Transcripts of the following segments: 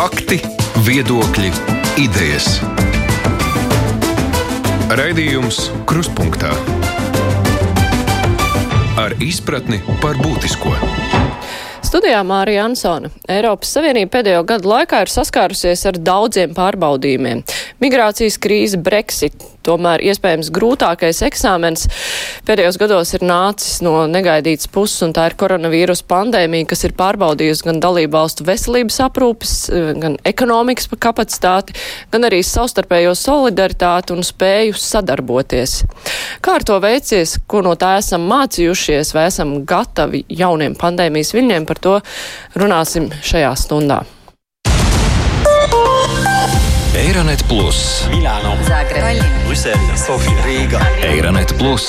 Fakti, viedokļi, idejas. Raidījums Kruspunkta ar izpratni par būtisko. Studijā Mārija Ansona. Eiropas Savienība pēdējo gadu laikā ir saskārusies ar daudziem pārbaudījumiem. Migrācijas krīze, Brexit, tomēr iespējams grūtākais eksāmens pēdējos gados ir nācis no negaidītas puses, un tā ir koronavīrus pandēmija, kas ir pārbaudījusi gan dalību valstu veselības aprūpes, gan ekonomikas kapacitāti, gan arī savstarpējo solidaritāti un spēju sadarboties. Kā ar to veicies, ko no tā esam mācījušies, vai esam gatavi jauniem pandēmijas viļņiem, par to runāsim šajā stundā. Eironet Plus, Milāno, Zagreb, Brisele, Sofija, Rīga. Eironet Plus,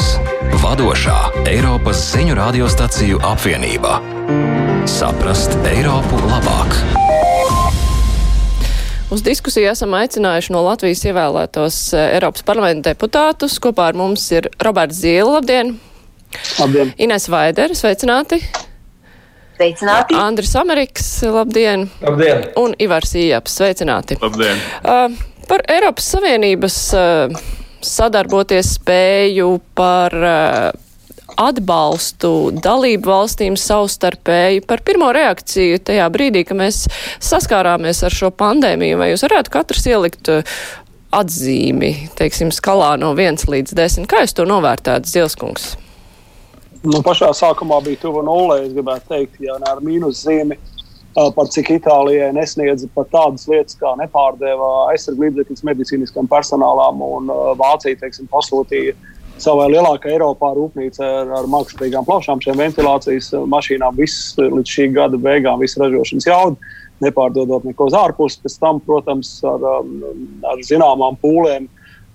vadošā Eiropas ziņu radiostaciju apvienība. Saprast Eiropu labāk! Uz diskusiju esam aicinājuši no Latvijas ievēlētos eh, Eiropas parlamenta deputātus. Kopā ar mums ir Roberts Zīle, labdien! Labdien! Ines Vaidere, sveicināti! Sveicināti! Andris Amerikas, labdien! Labdien! Un Ivars Ījaps, sveicināti! Labdien! Uh, par Eiropas Savienības uh, sadarboties spēju, par uh, atbalstu dalību valstīm savstarpēji, par pirmo reakciju tajā brīdī, ka mēs saskārāmies ar šo pandēmiju, vai jūs varētu katrs ielikt atzīmi, teiksim, skalā no 1 līdz 10. Kā jūs to novērtētu, Zilskungs? Nu, pašā sākumā bija tuvu nulē, es gribētu teikt, ja ne ar mīnuszīmi. Par cik Itālijai nesniedza pat tādas lietas, kā nepārdeva aizsarglīdzekļus medicīniskam personālam, un Vācija teiksim, pasūtīja savai lielākajai Eiropā rūpnīcai ar, ar mākslīgām plaušām, šiem ventilācijas mašīnām, viss līdz šī gada beigām, visu ražošanas jaudu, nepārdodot neko uz ārpusi. Pēc tam, protams, ar, ar zināmām pūlēm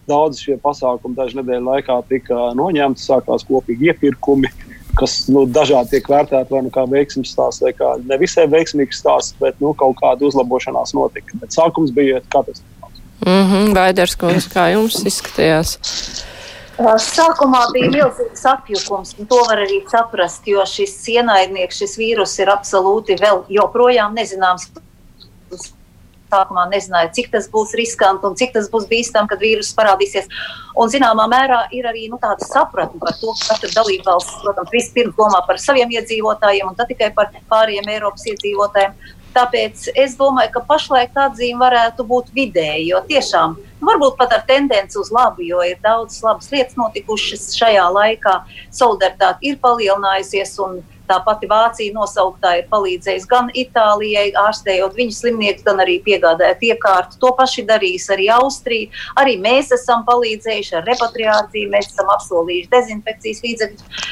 Daudz šie pasākumi dažu nedēļu laikā tika noņemti, sākās kopīgi iepirkumi, kas nu, dažādi tiek vērtēti vai nu kā veiksmīgs stāsts, vai kā nevisai veiksmīgs stāsts, bet nu, kaut kāda uzlabošanās notika. Bet sākums bija katastrofāls. Mm -hmm, Vaiders, kā jums izskatījās? Sākumā bija milzīgs apjukums, un to var arī saprast, jo šis ienaidnieks, šis vīrus ir absolūti vēl joprojām nezināms sākumā nezināja, cik tas būs riskanti un cik tas būs bīstami, kad vīruss parādīsies. Un, zināmā mērā, ir arī nu, tāda sapratne par to, ka katra dalībvalsts, protams, vispirms domā par saviem iedzīvotājiem un tad tikai par pārējiem Eiropas iedzīvotājiem. Tāpēc es domāju, ka pašlaik tā atzīme varētu būt vidēji, jo tiešām varbūt pat ar tendenci uz labu, jo ir daudz labas lietas notikušas šajā laikā. Solidaritāte ir palielinājusies un Tā pati Vācija nosauktā ir palīdzējusi gan Itālijai, ārstējot viņu slimniekus, gan arī piegādājot iekārtu. To paši darīs arī Austrija. Arī mēs esam palīdzējuši ar repatriāciju, mēs esam apsolījuši dezinfekcijas līdzekļus.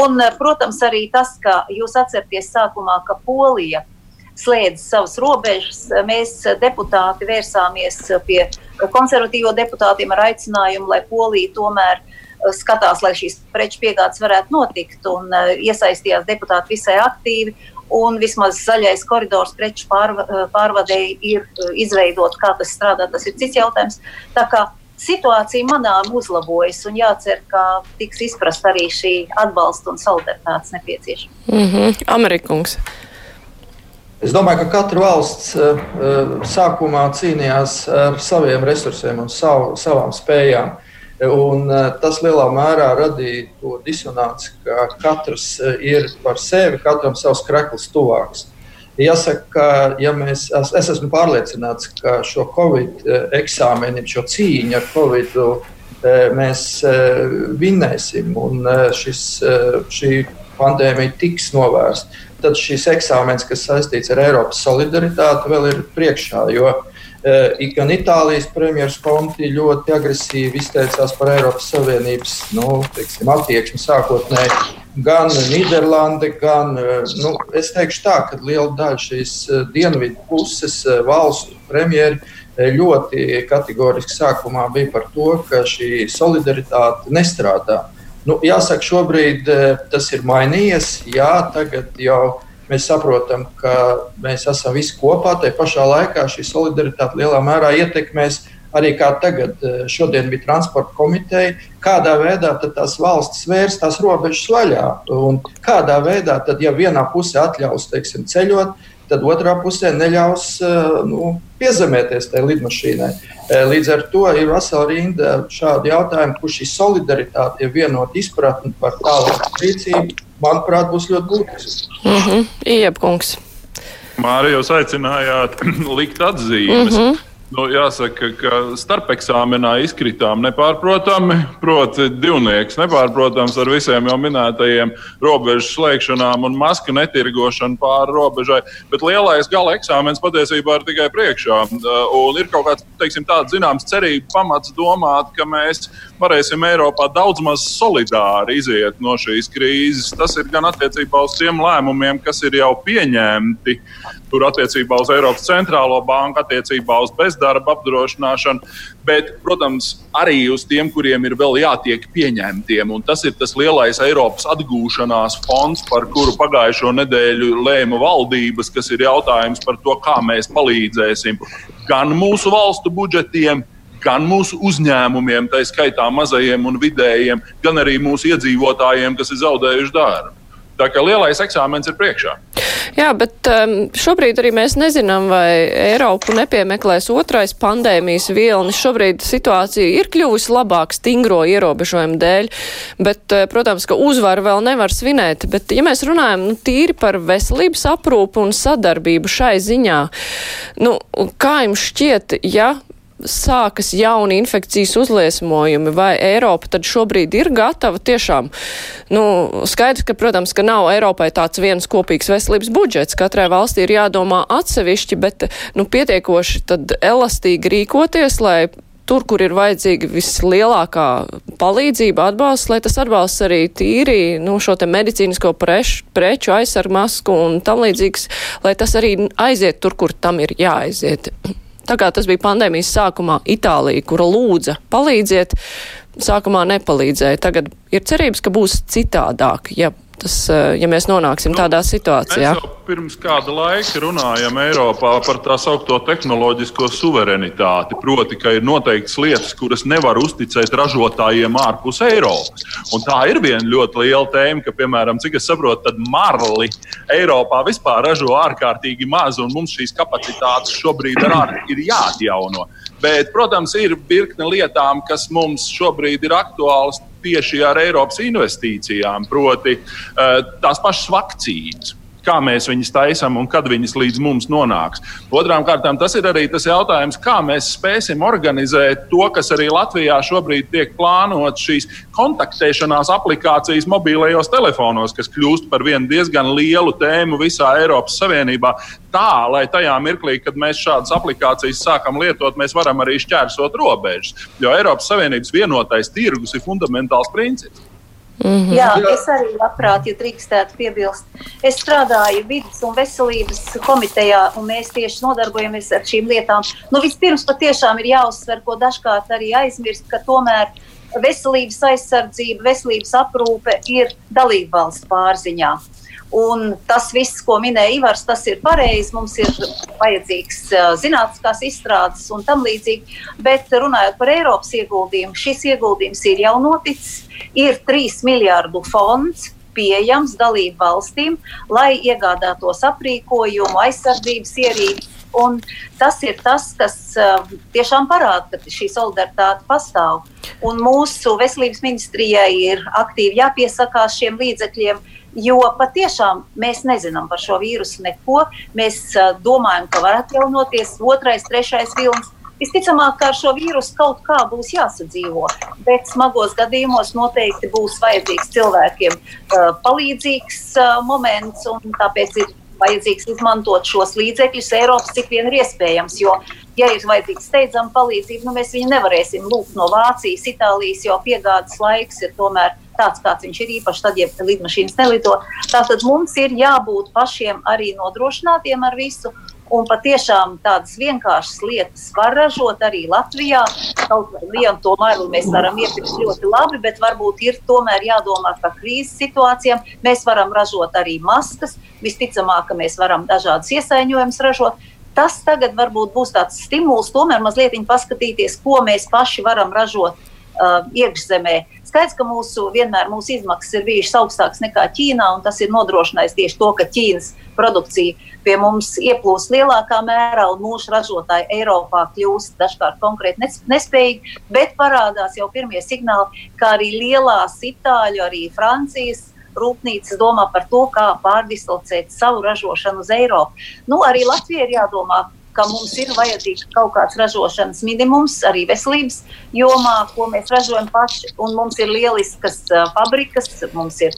Un, protams, arī tas, ka jūs atcerieties sākumā, ka Polija slēdz savas robežas. Mēs, deputāti, vērsāmies pie konservatīvo deputātiem ar aicinājumu, lai Polija tomēr skatās, lai šīs preču piegādes varētu notikt, un uh, iesaistījās deputāti visai aktīvi. Un vismaz zaļais koridors preču eh, pārvadēji ir izveidots, kā tas strādā, tas ir cits jautājums. Tā kā situācija manām uzlabojas, un jācer, ka tiks izprast arī šī atbalsta un solidaritātes nepieciešamība. Mm -hmm. Amerikungs. Es domāju, ka katra valsts uh, sākumā cīnījās ar saviem resursiem un savu, savām spējām. Uh, Un, uh, tas lielā mērā radīja to disonanci, ka katrs uh, ir par sevi, katram savs krekls tuvāks. Jāsaka, ka ja mēs, es, es esmu pārliecināts, ka šo Covid uh, eksāmenu, šo cīņu ar Covid mēs vinnēsim un šis, šī pandēmija tiks novērsta. Tad šis eksāmens, kas saistīts ar Eiropas solidaritāti, vēl ir priekšā. Jo Eh, gan Itālijas premjerministrs Konti ļoti agresīvi izteicās par Eiropas Savienības nu, teiksim, attieksmi sākotnēji, gan Nīderlande, gan eh, nu, es teikšu tā, ka liela daļa šīs eh, dienvidu puses valstu premjeri ļoti kategoriski sākumā bija par to, ka šī solidaritāte nestrādā. Nu, jāsaka, šobrīd tas ir mainījies. Jā, tagad jau ir Mēs saprotam, ka mēs esam visi kopā. Tā pašā laikā šī solidaritāte lielā mērā ietekmēs arī kā tagad. Eh, šodien bija transporta komiteja. Kādā veidā tās valstis vērs tās robežas vaļā? Un kādā veidā, tad, ja vienā pusē atļaus teiksim, ceļot, tad otrā pusē neļaus nu, piezemēties tajai lidmašīnai. Līdz ar to ir vesela rinda šādu jautājumu, kur šī solidaritāte, ja vienot izpratni par tālāku rīcību, manuprāt, būs ļoti būtiska. Mm -hmm. Iepkungs. Mārija, jūs aicinājāt likt atzīmes. Mm -hmm. Nu, jāsaka, ka starpeksāmenā izkritām nepārprotami, proti, divnieks nepārprotams ar visiem jau minētajiem robežu slēgšanām un masku netirgošanu pāri robežai. Bet lielais gala eksāmenis patiesībā ir tikai priekšā. Un ir kaut kāds, teiksim, tāds zināms cerību pamats domāt, ka mēs varēsim Eiropā daudz maz solidāri iziet no šīs krīzes. Tas ir gan attiecībā uz tiem lēmumiem, kas ir jau pieņemti tur attiecībā uz Eiropas centrālo banku, attiecībā uz bezdarba apdrošināšanu, bet, protams, arī uz tiem, kuriem ir vēl jātiek pieņemtiem. Un tas ir tas lielais Eiropas atgūšanās fonds, par kuru pagājušo nedēļu lēma valdības, kas ir jautājums par to, kā mēs palīdzēsim gan mūsu valstu budžetiem, gan mūsu uzņēmumiem, tā skaitā mazajiem un vidējiem, gan arī mūsu iedzīvotājiem, kas ir zaudējuši darbu. Tā kā lielais eksāmens ir priekšā. Jā, bet um, šobrīd arī mēs nezinām, vai Eiropu nepiemeklēs otrais pandēmijas vilnis. Šobrīd situācija ir kļuvusi labāk stingro ierobežojumu dēļ, bet, uh, protams, ka uzvaru vēl nevar svinēt. Bet, ja mēs runājam nu, tīri par veselības aprūpu un sadarbību šai ziņā, nu, kā jums šķiet, ja sākas jauni infekcijas uzliesmojumi, vai Eiropa tad šobrīd ir gatava tiešām, nu, skaidrs, ka, protams, ka nav Eiropai tāds viens kopīgs veselības budžets, katrai valstī ir jādomā atsevišķi, bet, nu, pietiekoši tad elastīgi rīkoties, lai tur, kur ir vajadzīga vislielākā palīdzība, atbalsts, lai tas atbalsts arī tīri, nu, šo te medicīnisko preču, preču aizsargu masku un tam līdzīgs, lai tas arī aiziet tur, kur tam ir jāaiziet. Tā kā tas bija pandēmijas sākumā Itālija, kura lūdza palīdziet, sākumā nepalīdzēja. Tagad ir cerības, ka būs citādāk, ja tas, eh, ja mēs nonāksim nu, tādā situācijā. Mēs jau pirms kāda laika runājam Eiropā par tā saucamo tehnoloģisko suverenitāti. Proti, ka ir noteikts lietas, kuras nevar uzticēt ražotājiem ārpus Eiropas. Un tā ir viena ļoti liela tēma, ka, piemēram, cik es saprotu, tad marli Eiropā vispār ražo ārkārtīgi maz, un mums šīs kapacitātes šobrīd ir jāatjauno. Bet, protams, ir virkne lietām, kas mums šobrīd ir aktuālas tieši ar Eiropas investīcijām, proti, eh, tās pašas vakcīnas kā mēs viņus taisām un kad viņas līdz mums nonāks. Otrām kārtām tas ir arī tas jautājums, kā mēs spēsim organizēt to, kas arī Latvijā šobrīd tiek plānots šīs kontaktēšanās aplikācijas mobilajos telefonos, kas kļūst par vienu diezgan lielu tēmu visā Eiropas Savienībā. Tā, lai tajā mirklī, kad mēs šādas aplikācijas sākam lietot, mēs varam arī šķērsot robežas. Jo Eiropas Savienības vienotais tirgus ir fundamentāls princips. Mm -hmm. Jā, es arī labprāt, ja drīkstētu piebilst. Es strādāju vidas un veselības komitejā, un mēs tieši nodarbojamies ar šīm lietām. Nu, vispirms patiešām ir jāuzsver, ko dažkārt arī aizmirst, ka tomēr veselības aizsardzība, veselības aprūpe ir dalību valsts pārziņā. Un tas viss, ko minēja Ivars, tas ir pareizi. Mums ir vajadzīgs uh, zinātniskās izstrādes un tam līdzīgi. Bet runājot par Eiropas ieguldījumu, šis ieguldījums ir jau noticis. Ir 3 miljardu fonds pieejams dalību valstīm, lai iegādātos aprīkojumu, aizsardzības ierīci. Un tas ir tas, kas uh, tiešām parāda, ka šī solidaritāte pastāv. Un mūsu veselības ministrijai ir aktīvi jāpiesakās šiem līdzekļiem, Jo patiešām mēs nezinām par šo vīrusu neko. Mēs uh, domājam, ka var atjaunoties otrais, trešais vilnis. Visticamāk, ka ar šo vīrusu kaut kā būs jāsadzīvo, bet smagos gadījumos noteikti būs vajadzīgs cilvēkiem uh, palīdzīgs uh, moments, un tāpēc ir vajadzīgs izmantot šos līdzekļus Eiropas, cik vien ir iespējams. Jo, ja ir vajadzīga steidzama palīdzība, nu mēs viņu nevarēsim lūgt no Vācijas, Itālijas, jo piegādes laiks ir tomēr tāds, kāds viņš ir īpaši tad, ja lidmašīnas nelido. Tātad mums ir jābūt pašiem arī nodrošinātiem ar visu. Un patiešām tādas vienkāršas lietas var ražot arī Latvijā. Kaut kā vienu tomēr mēs varam iepirkt ļoti labi, bet varbūt ir tomēr jādomā par krīzes situācijām. Mēs varam ražot arī maskas. Visticamāk, ka mēs varam dažādas iesaiņojumus ražot. Tas tagad varbūt būs tāds stimuls tomēr mazliet paskatīties, ko mēs paši varam ražot uh, iekšzemē Skaidrs, ka mūsu, vienmēr mūsu izmaksas ir bijušas augstākas nekā Ķīnā, un tas ir nodrošinājis tieši to, ka Ķīnas produkcija pie mums ieplūst lielākā mērā, un mūsu ražotāji Eiropā kļūst dažkārt konkrēti nespējīgi, bet parādās jau pirmie signāli, ka arī lielās Itāļu, arī Francijas rūpnīcas domā par to, kā pārdislocēt savu ražošanu uz Eiropu. Nu, arī Latvija ir jādomā ka mums ir vajadzīgs kaut kāds ražošanas minimums arī veselības jomā, ko mēs ražojam paši. Mums ir lieliskas uh, fabrikas, mums ir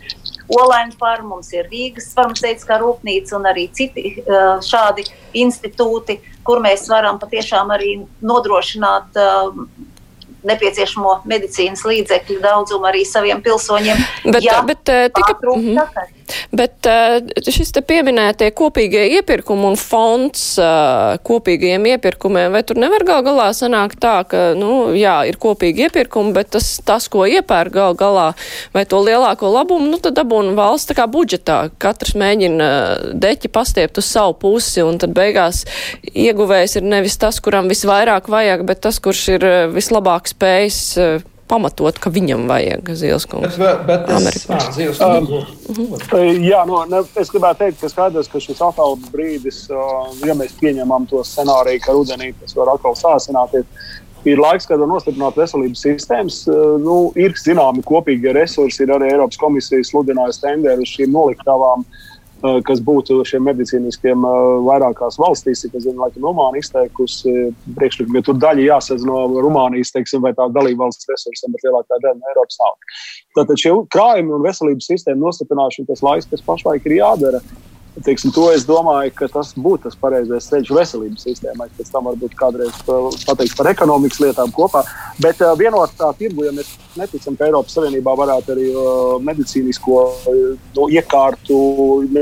Olaņa farma, mums ir Rīgas farmaceitiskā rūpnīca un arī citi uh, šādi institūti, kur mēs varam patiešām arī nodrošināt. Uh, nepieciešamo medicīnas līdzekļu daudzumu arī saviem pilsoņiem. Bet, ja bet, tika. Bet eh, šis te pieminētie kopīgie iepirkumi un fonds eh, kopīgajiem iepirkumiem, vai tur nevar gal galā sanākt tā, ka, nu, jā, ir kopīgi iepirkumi, bet tas, tas ko iepērk gal galā, vai to lielāko labumu, nu, tad dabūna valsts tā kā budžetā. Katrs mēģina eh, deķi pastiept uz savu pusi, un tad beigās ieguvējs ir nevis tas, kuram visvairāk vajag, bet tas, kurš ir vislabāk spējis pamatot, ka viņam vajag zilskungs. Bet, bet es, à, zilskungs. um, jā, no, ne, es gribētu teikt, ka skaidrs, ka šis atkal brīdis, uh, ja mēs pieņemam to scenāriju, ka rudenī tas var atkal sāsināties, ir laiks, kad var nostiprināt veselības sistēmas. Uh, nu, ir zināmi kopīgie resursi, ir arī Eiropas komisija sludinājusi tenderu uz šīm noliktavām. Uh, Eh, kas būtu šiem medicīniskiem eh, vairākās valstīs, kas, zinu, laikam, Rumānija izteikusi priekšlikumu, jo tur daļa jāsadz no Rumānijas, teiksim, vai tā dalība valsts resursiem, bet lielākā daļa no Eiropas nav. Tātad šie krājumi un veselības sistēma nostiprināšana, tas laiks, kas pašlaik ir jādara. Teiksim, to es domāju, ka tas būtu tas pareizais ceļš veselības sistēmai. Pēc tam varbūt kādreiz pateiks par ekonomikas lietām kopā. Bet uh, vienotā tirgu, ja mēs neticam, ka Eiropas Savienībā varētu arī uh, medicīnisko uh, iekārtu,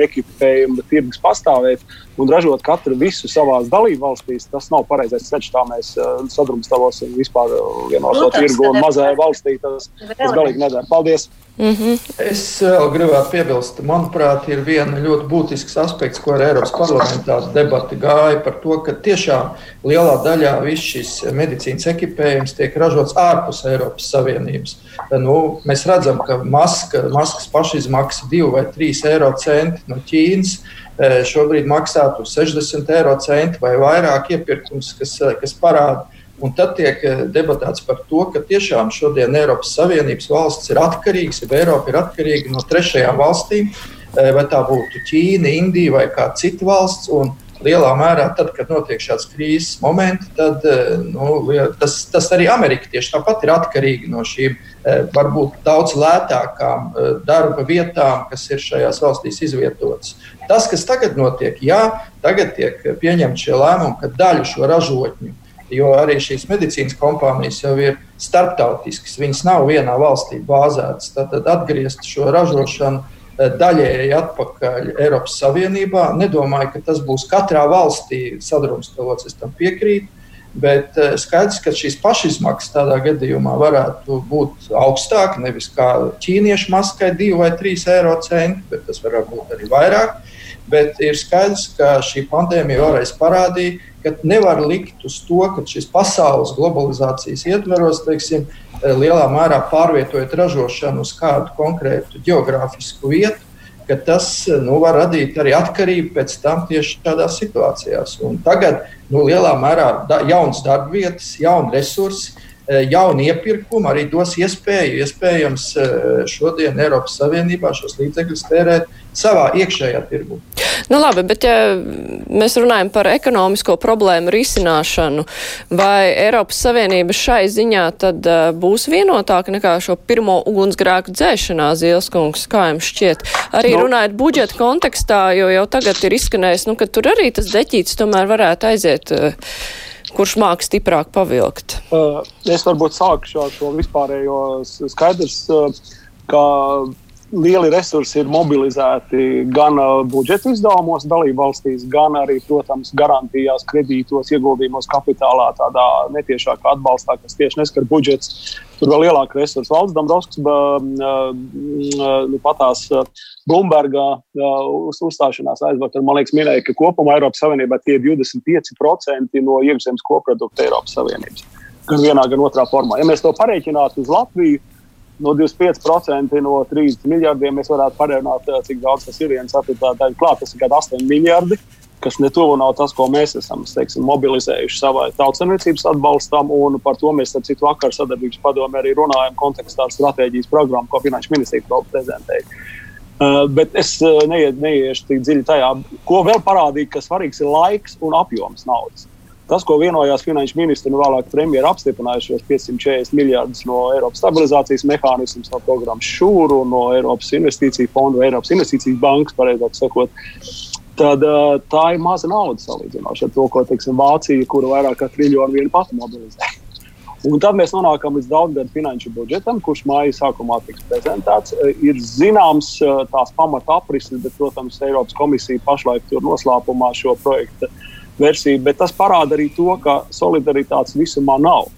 ekipējumu tirgus pastāvēt un ražot katru visu savā dalībvalstīs, tas nav pareizais ceļš. Tā mēs uh, sadrumstalosim vispār vienoto tirgu un mazajā valstī. Tas, tas galīgi nedara. Paldies! Mm -hmm. Es vēl gribētu piebilst, manuprāt, ir viena ļoti būtisks aspekts, ko ar Eiropas parlamentā debati gāja par to, ka tiešām lielā daļā viss šis medicīnas ekipējums tiek ražots ārpus Eiropas Savienības. Nu, mēs redzam, ka maska, maskas pašizmaksa 2 vai 3 eiro centi no Ķīnas šobrīd maksātu 60 eiro centi vai vairāk iepirkums, kas, kas parāda Un tad tiek eh, debatēts par to, ka tiešām šodien Eiropas Savienības valsts ir atkarīgas, ja Eiropa ir atkarīga no trešajām valstīm, eh, vai tā būtu Ķīna, Indija vai kāda cita valsts. Un lielā mērā, tad, kad notiek šāds krīzes moments, tad eh, nu, tas, tas arī Amerika tieši tāpat ir atkarīga no šīm varbūt daudz lētākām darba vietām, kas ir šajās valstīs izvietotas. Tas, kas tagad notiek, jā, tagad tiek pieņemti šie lēmumi, ka daļu šo ražotņu jo arī šīs medicīnas kompānijas jau ir starptautiskas. Viņas nav vienā valstī bāzētas. Tad atgriezt šo ražošanu eh, daļēji atpakaļ Eiropas Savienībā. Nedomāju, ka tas būs katrā valstī sadrumstalots, es tam piekrītu. Bet eh, skaidrs, ka šīs pašizmaksas tādā gadījumā varētu būt augstākas. Nevis kā ķīniešu maskai 2 vai 3 eiro centi, bet tas var būt arī vairāk. Bet ir skaidrs, ka šī pandēmija vēlreiz parādīja, ka nevar likt uz to, ka šis pasaules globalizācijas ietveros, teiksim, lielā mērā pārvietojot ražošanu uz kādu konkrētu geogrāfisku vietu, tas nu, var radīt arī atkarību pēc tam tieši šādās situācijās. Un tagad nu, lielā mērā da, jauns darba vietas, jauni resursi Eh, jauni iepirkumi arī dos iespēju, iespējams, eh, šodien Eiropas Savienībā šos līdzekļus tērēt savā iekšējā tirgu. Nu labi, bet ja mēs runājam par ekonomisko problēmu risināšanu, vai Eiropas Savienība šai ziņā tad uh, būs vienotāka nekā šo pirmo ugunsgrēku dzēšanā, Zielskungs, kā jums šķiet? Arī. Nu. runājot budžeta kontekstā, jo jau tagad ir izskanējis, nu, ka tur arī tas deķīts tomēr varētu aiziet. Uh, kurš māks stiprāk pavilkt? Uh, es varbūt sākšu ar šo vispārējo skaidrs, uh, ka lieli resursi ir mobilizēti gan budžeta izdevumos, dalību valstīs, gan arī, protams, garantijās, kredītos, ieguldījumos, kapitālā, tādā netiešākā atbalstā, kas tieši neskar budžets. Tur vēl lielāka resursa. Valsts Dombrovskis nu, patās Blumbergā uz, uzstāšanās aizvakar, man liekas, minēja, ka kopumā Eiropas Savienībā tie ir 25% no iekšzemes koprodukta Eiropas Savienības. Gan vienā, gan otrā formā. Ja mēs to pareiķinātu uz Latviju, no 25% no 30 miljardiem mēs varētu parēķināt, cik daudz tas ir viens apvienotājs klāt. Tas ir 8 miljardi, kas netuvu nav tas, ko mēs esam teiksim, mobilizējuši savai tautsemniecības atbalstam. Par to mēs ar citu vakaru sadarbības padomu arī runājam kontekstā ar stratēģijas programmu, ko Finanšu ministrija prezentēja. Uh, bet es uh, neiešu tik dziļi tajā, ko vēl parādīja, ka svarīgs ir laiks un apjoms naudas. Tas, ko vienojās finanšu ministri un vēlāk premjerministri apstiprināja šos 540 miljardus no Eiropas stabilizācijas mehānismus, no programmas Šūru, no Eiropas investīciju fonda, Eiropas investīcijas bankas, pareizāk sakot, tad uh, tā ir maza nauda salīdzinoši ar to, ko teiksim, Vācija, kura vairāk kā triljonu vienu pati mobilizē. Un tad mēs nonākam līdz daudzgadu finanšu budžetam, kurš māja sākumā tiks prezentēts. Ir zināms tās pamata aprises, bet, protams, Eiropas komisija pašlaik tur noslēpumā šo projektu versiju, bet tas parāda arī to, ka solidaritātes visumā nav.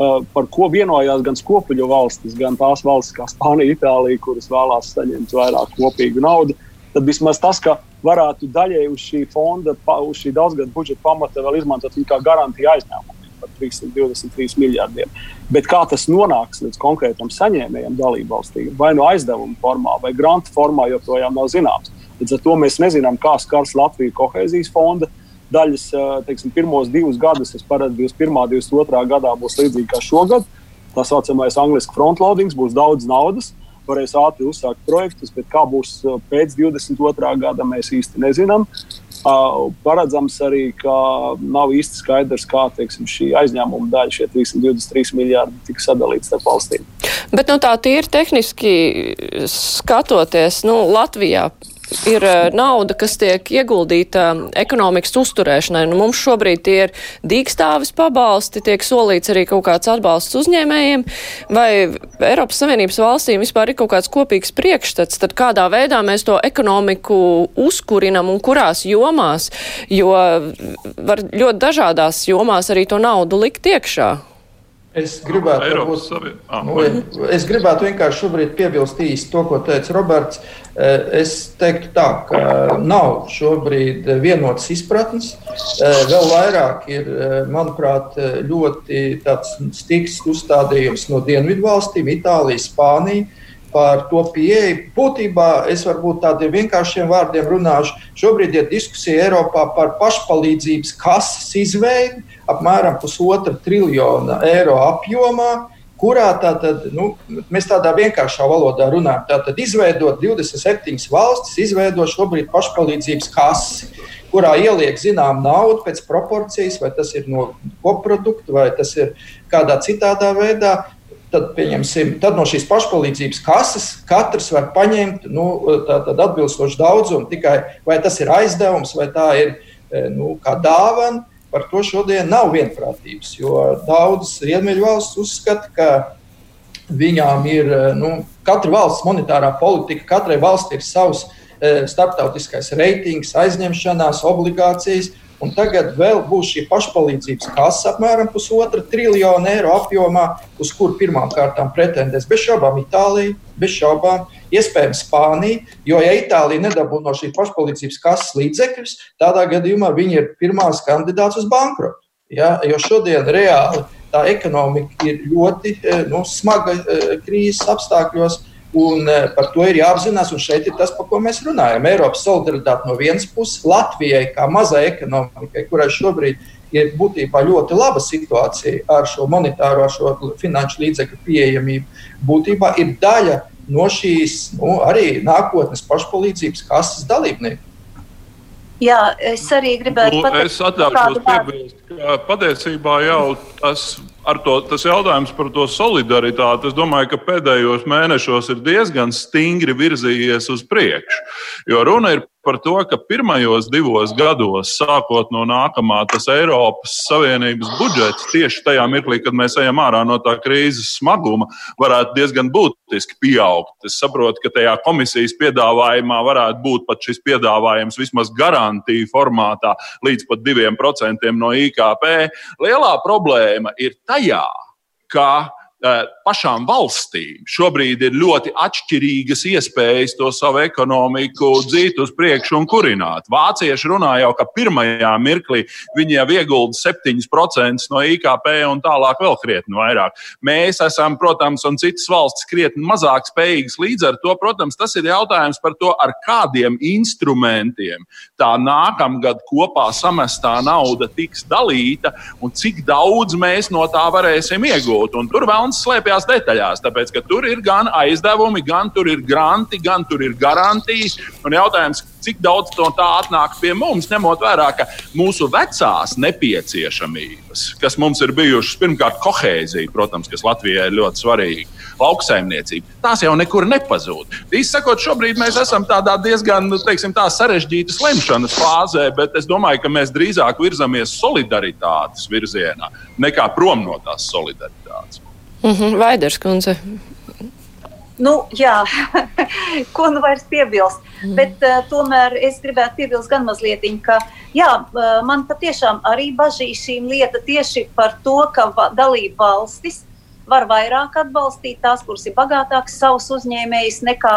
Uh, par ko vienojās gan skopuļu valstis, gan tās valstis kā Spānija, Itālija, kuras vēlās saņemt vairāk kopīgu naudu. Tad vismaz tas, ka varētu daļēji uz šī fonda, uz šī daudzgadu budžeta pamata vēl izmantot kā garantiju aizņēmumiem par 323 miljardiem. Bet kā tas nonāks līdz konkrētam saņēmējam dalībvalstī, vai no aizdevuma formā, vai grantu formā, joprojām nav zināms. Līdz ar to mēs nezinām, kā skars Latviju kohēzijas fonda daļas, teiksim, pirmos divus gadus, es paredzu, 21. un 22. gadā būs līdzīgi kā šogad. Tā saucamais angļuiski frontloadings būs daudz naudas, varēs ātri uzsākt projektus, bet kā būs pēc 22. gada, mēs īsti nezinām. Uh, paredzams arī, ka nav īsti skaidrs, kā teiksim, šī aizņēmuma daļa, šie 323 miljardi, tiks sadalīti starp valstīm. Bet nu, tā tīri tehniski skatoties, nu, Latvijā ir eh, nauda, kas tiek ieguldīta ekonomikas uzturēšanai. Nu, mums šobrīd tie ir dīkstāvis pabalsti, tiek solīts arī kaut kāds atbalsts uzņēmējiem, vai Eiropas Savienības valstīm vispār ir kaut kāds kopīgs priekšstats, tad kādā veidā mēs to ekonomiku uzkurinam un kurās jomās, jo var ļoti dažādās jomās arī to naudu likt iekšā. Es gribētu, varbūt, ah, nu, es gribētu vienkārši šobrīd piebilst īsti to, ko teica Roberts. Eh, es teiktu tā, ka nav šobrīd vienotas izpratnes. Eh, vēl vairāk ir, eh, manuprāt, ļoti stingrs uzstādījums no dienvidu valstīm, Itālija, Spānija par to pieeju. Būtībā es varbūt tādiem vienkāršiem vārdiem runāšu. Šobrīd ir diskusija Eiropā par pašpalīdzības kases izveidi apmēram pusotra triljona eiro apjomā. Kurā tātad, nu, mēs tādā vienkāršā valodā runājam, tātad izveidot 27 valstis, izveidot šobrīd pašpalīdzības kasi, kurā ieliek zinām naudu pēc proporcijas, vai tas ir no koprodukta, vai tas ir kādā citādā veidā tad, tad no šīs pašpalīdzības kases katrs var paņemt nu, atbilstošu daudzumu. Tikai vai tas ir aizdevums, vai tā ir e, nu, kā dāvana, par to šodien nav vienprātības. Jo daudzas Rietuļvalstis uzskata, ka viņām ir e, nu, katra valsts monetārā politika, katrai valsts ir savs e, starptautiskais reitings, aizņemšanās, obligācijas. Un tagad vēl būs šī pašpalīdzības kasa apmēram pusotra triljona eiro apjomā, uz kuru pirmām kārtām pretendēs bez šaubām Itālija, bez šaubām iespējams Spānija. Jo, ja Itālija nedabū no šīs pašpalīdzības kases līdzekļus, tādā gadījumā viņi ir pirmās kandidāts uz bankrotu. Ja, jo šodien reāli tā ekonomika ir ļoti eh, nu, smaga eh, krīzes apstākļos. Un eh, par to ir jāapzinās, un šeit ir tas, par ko mēs runājam. Eiropas solidaritāte no vienas puses, Latvijai, kā mazai ekonomikai, kurai šobrīd ir būtībā ļoti laba situācija ar šo monetāro, ar šo finanšu līdzekļu pieejamību, būtībā ir daļa no šīs nu, arī nākotnes pašpalīdzības kases dalībnieku. Jā, es arī gribētu nu, pateikt, es atļaušos piebilst, ka patiesībā jau tas ar to jautājums par to solidaritāti, es domāju, ka pēdējos mēnešos ir diezgan stingri virzījies uz priekšu. Jo runa ir par to, ka pirmajos divos gados, sākot no nākamā, tas Eiropas Savienības budžets tieši tajā mirklī, kad mēs ejam ārā no tā krīzes smaguma, varētu diezgan būtiski pieaugt. Es saprotu, ka tajā komisijas piedāvājumā varētu būt pat šis piedāvājums vismaz garantiju formātā līdz pat 2% no IKP. Lielā problēma ir tajā, ka Eh, pašām valstīm šobrīd ir ļoti atšķirīgas iespējas to savu ekonomiku dzīt uz priekšu un kurināt. Vācieši runā jau, ka pirmajā mirklī viņi jau iegulda 7% no IKP un tālāk vēl krietni vairāk. Mēs esam, protams, un citas valstis krietni mazāk spējīgas. Līdz ar to, protams, tas ir jautājums par to, ar kādiem instrumentiem tā nākamgad kopā samestā nauda tiks dalīta un cik daudz mēs no tā varēsim iegūt. Un tur vēl Melns slēpjas detaļās, tāpēc ka tur ir gan aizdevumi, gan tur ir granti, gan tur ir garantijas. Un jautājums, cik daudz no tā atnāk pie mums, ņemot vērā, ka mūsu vecās nepieciešamības, kas mums ir bijušas, pirmkārt, kohēzija, protams, kas Latvijai ir ļoti svarīga, lauksaimniecība, tās jau nekur nepazūd. Īsti sakot, šobrīd mēs esam tādā diezgan teiksim, tā, sarežģītas lemšanas fāzē, bet es domāju, ka mēs drīzāk virzamies solidaritātes virzienā nekā prom no tās solidaritātes. Mm -hmm. Vaiders kundze. Nu, jā, ko nu vairs piebilst. Mm. Bet uh, tomēr es gribētu piebilst gan mazliet, ka jā, uh, man patiešām arī bažīs šī lieta tieši par to, ka dalība valstis var vairāk atbalstīt tās, kuras ir bagātākas savus uzņēmējus nekā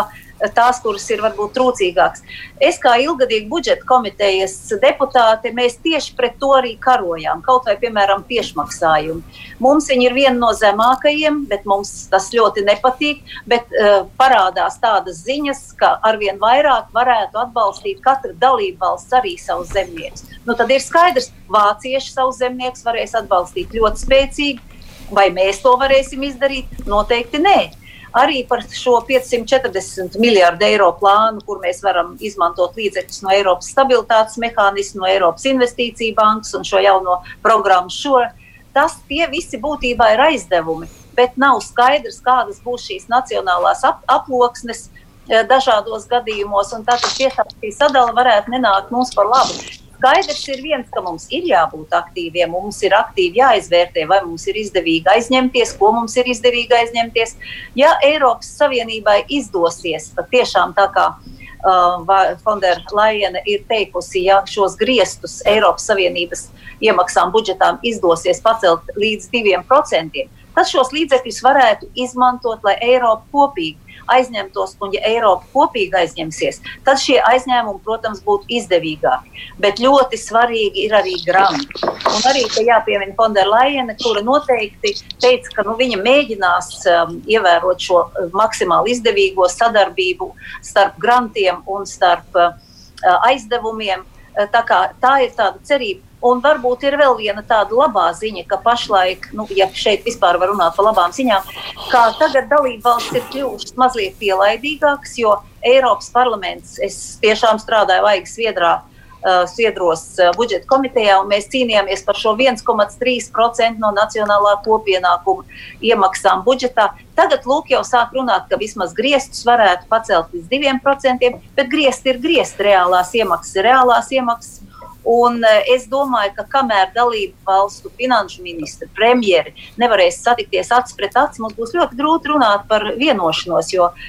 tās, kuras ir varbūt trūcīgākas. Es kā ilgadīga budžeta komitejas deputāte, mēs tieši pret to arī karojām. Kaut vai, piemēram, tiešmaksājumi. Mums viņi ir viena no zemākajiem, bet mums tas ļoti nepatīk. Bet uh, parādās tādas ziņas, ka arvien vairāk varētu atbalstīt katra dalība valsts arī savus zemniekus. Nu, tad ir skaidrs, ka vācieši savus zemniekus varēs atbalstīt ļoti spēcīgi. Vai mēs to varēsim izdarīt? Noteikti nē arī par šo 540 miljardu eiro plānu, kur mēs varam izmantot līdzekļus no Eiropas stabilitātes mehānismu, no Eiropas investīcija bankas un šo jauno programmu. Šo. Tas tie visi būtībā ir aizdevumi, bet nav skaidrs, kādas būs šīs nacionālās ap aploksnes eh, dažādos gadījumos, un tātad tiešām šī sadala varētu nenākt mums par labu. Skaidrs ir viens, ka mums ir jābūt aktīviem, mums ir aktīvi jāizvērtē, vai mums ir izdevīgi aizņemties, ko mums ir izdevīgi aizņemties. Ja Eiropas Savienībai izdosies patiešām tā kā uh, Fonderlaina ir teikusi, ja šos griestus Eiropas Savienības iemaksām budžetām izdosies pacelt līdz 2%, tad šos līdzekļus varētu izmantot, lai Eiropa kopīgi aizņemtos, un ja Eiropa kopīgi aizņemsies, tad šie aizņēmumi, protams, būtu izdevīgāki. Bet ļoti svarīgi ir arī granti. Un arī te jāpiemina Fonderlaina, kura noteikti teica, ka nu, viņa mēģinās um, ievērot šo uh, maksimāli izdevīgo sadarbību starp grantiem un starp uh, aizdevumiem. Uh, tā, kā, tā ir tāda cerība. Un varbūt ir vēl viena tāda labā ziņa, ka pašlaik, nu, ja šeit vispār var runāt par labām ziņām, ka tagad dalībvalstis ir kļuvušas mazliet pielaidīgākas, jo Eiropas parlaments, es tiešām strādāju Vaigas Sviedrā, uh, Sviedros uh, budžeta komitejā, un mēs cīnījāmies par šo 1,3% no nacionālā kopienākuma iemaksām budžetā. Tagad lūk jau sāk runāt, ka vismaz griestus varētu pacelt līdz 2%, bet griezti ir griezti, reālās iemaksas reālās iemaksas Un eh, es domāju, ka kamēr dalību valstu finanšu ministri, premjeri nevarēs satikties acis pret aci, mums būs ļoti grūti runāt par vienošanos. Jo uh,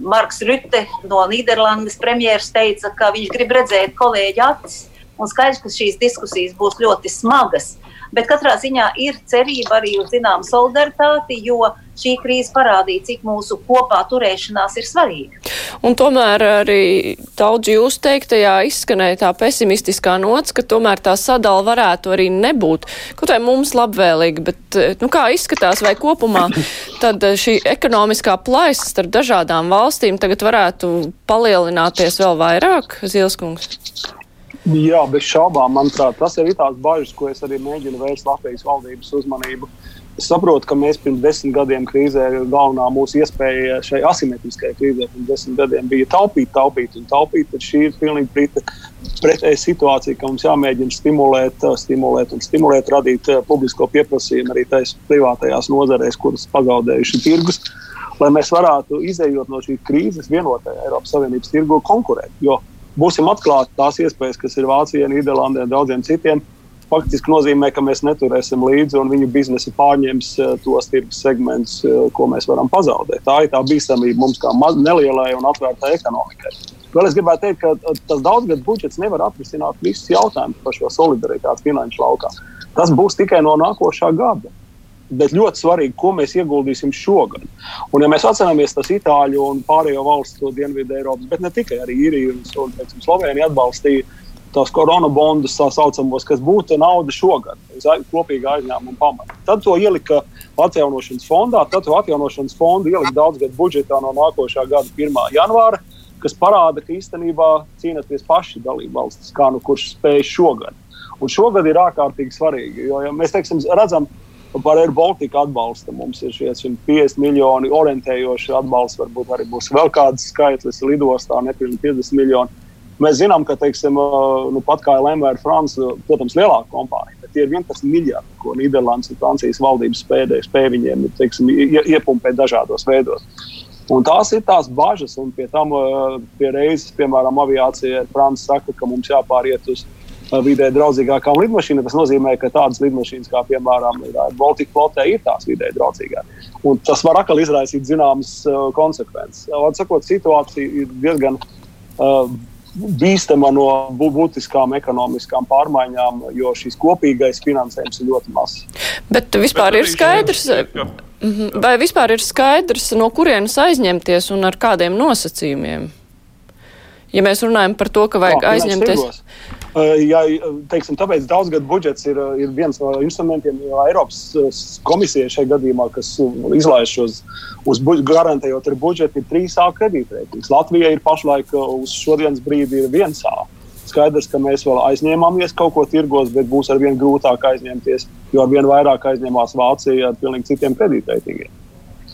Marks Rutte no Nīderlandes premjeras teica, ka viņš grib redzēt kolēģi acis. Un skaidrs, ka šīs diskusijas būs ļoti smagas. Bet katrā ziņā ir cerība arī uz zināmu solidaritāti, jo šī krīze parādīja, cik mūsu kopā turēšanās ir svarīga. Un tomēr arī daudz jūs teiktajā izskanēja tā pesimistiskā nots, ka tomēr tā sadala varētu arī nebūt kaut vai mums labvēlīga, bet nu, kā izskatās, vai kopumā tad šī ekonomiskā plaisa starp dažādām valstīm tagad varētu palielināties vēl vairāk, Zilskungs? Jā, bez šaubām. Manuprāt, tas ir tās bažas, ko es arī mēģinu vērst Latvijas valdības uzmanību. Saprotu, ka mēs pirms desmit gadiem krīzē galvenā mūsu iespēja šai asimetriskajai krīzē pirms desmit gadiem bija taupīt, taupīt un taupīt. Tad šī ir pilnīgi pretēja situācija, ka mums jāmēģina stimulēt, stimulēt un stimulēt, radīt uh, publisko pieprasījumu arī tajās privātajās nozarēs, kuras pagaudējuši tirgus, lai mēs varētu izējot no šīs krīzes vienotajā Eiropas Savienības tirgu konkurēt. Jo būsim atklāti, tās iespējas, kas ir Vācijai, Nīderlandē un daudziem citiem, faktiski nozīmē, ka mēs neturēsim līdzi un viņu biznesa pārņems uh, tos tirgus segmentus, uh, ko mēs varam pazaudēt. Tā ir tā bīstamība mums kā nelielai un atvērtai ekonomikai. Vēl es gribētu teikt, ka uh, tas daudzgad budžets nevar atrisināt visus jautājumus par šo solidaritāti finanšu laukā. Tas būs tikai no nākošā gada. bet ļoti svarīgi, ko mēs ieguldīsim šogad. Un, ja mēs atceramies tas Itāļu un pārējo valstu dienvidu Eiropas, bet ne tikai arī Iriju un, un Sloveniju atbalstīja tos koronabondus, tā saucamos, kas būtu nauda šogad, uz kopīga aizņēmuma pamata. Tad to ielika atjaunošanas fondā, tad to atjaunošanas fondu ielika daudzgadu budžetā no nākošā gada 1. janvāra, kas parāda, ka īstenībā cīnāties paši dalību valstis, kā nu kurš spēj šogad. Un šogad ir ārkārtīgi svarīgi, jo ja mēs teiksim, redzam, par Air Baltica atbalstu mums ir šie 150 miljoni orientējoši atbalsts, varbūt arī būs vēl kāds skaitlis lidostā, nepilnīgi 50 miljoni. Mēs zinām, ka teiksim, nu, pat kā LMR Francija, protams, lielāka kompānija, bet tie ir 11 miljardi, ko Nīderlandes un Francijas valdības spēja, spēja viņiem teiksim, iepumpēt dažādos veidos. Un tās ir tās bažas, un pie tam pie reizes, piemēram, aviācija Francija saka, ka mums jāpāriet uz vidē draudzīgākām lidmašīnām. Tas nozīmē, ka tādas lidmašīnas, kā piemēram Baltika flotē, ir tās vidē draudzīgākas. Tas var atkal izraisīt zināmas konsekvences. Vārds sakot, situācija ir diezgan uh, bīstama no būtiskām ekonomiskām pārmaiņām, jo šis kopīgais finansējums ir ļoti mazs. Bet vispār Bet ir skaidrs. Mhm. Vai vispār ir skaidrs, no kurienes aizņemties un ar kādiem nosacījumiem? Ja mēs runājam par to, ka vajag no, aizņemties. Tirgos. Ja, teiksim, tāpēc daudzgadu budžets ir, ir viens no instrumentiem, jo Eiropas komisija šajā gadījumā, kas izlaiž šos uz garantējot ar budžetu, ir trīs A kredītreitings. Latvija ir pašlaik uz šodienas brīdi viens A. Skaidrs, ka mēs vēl aizņēmāmies kaut ko tirgos, bet būs arvien grūtāk aizņemties, jo arvien vairāk aizņemās Vācija ar pilnīgi citiem kredītreitingiem.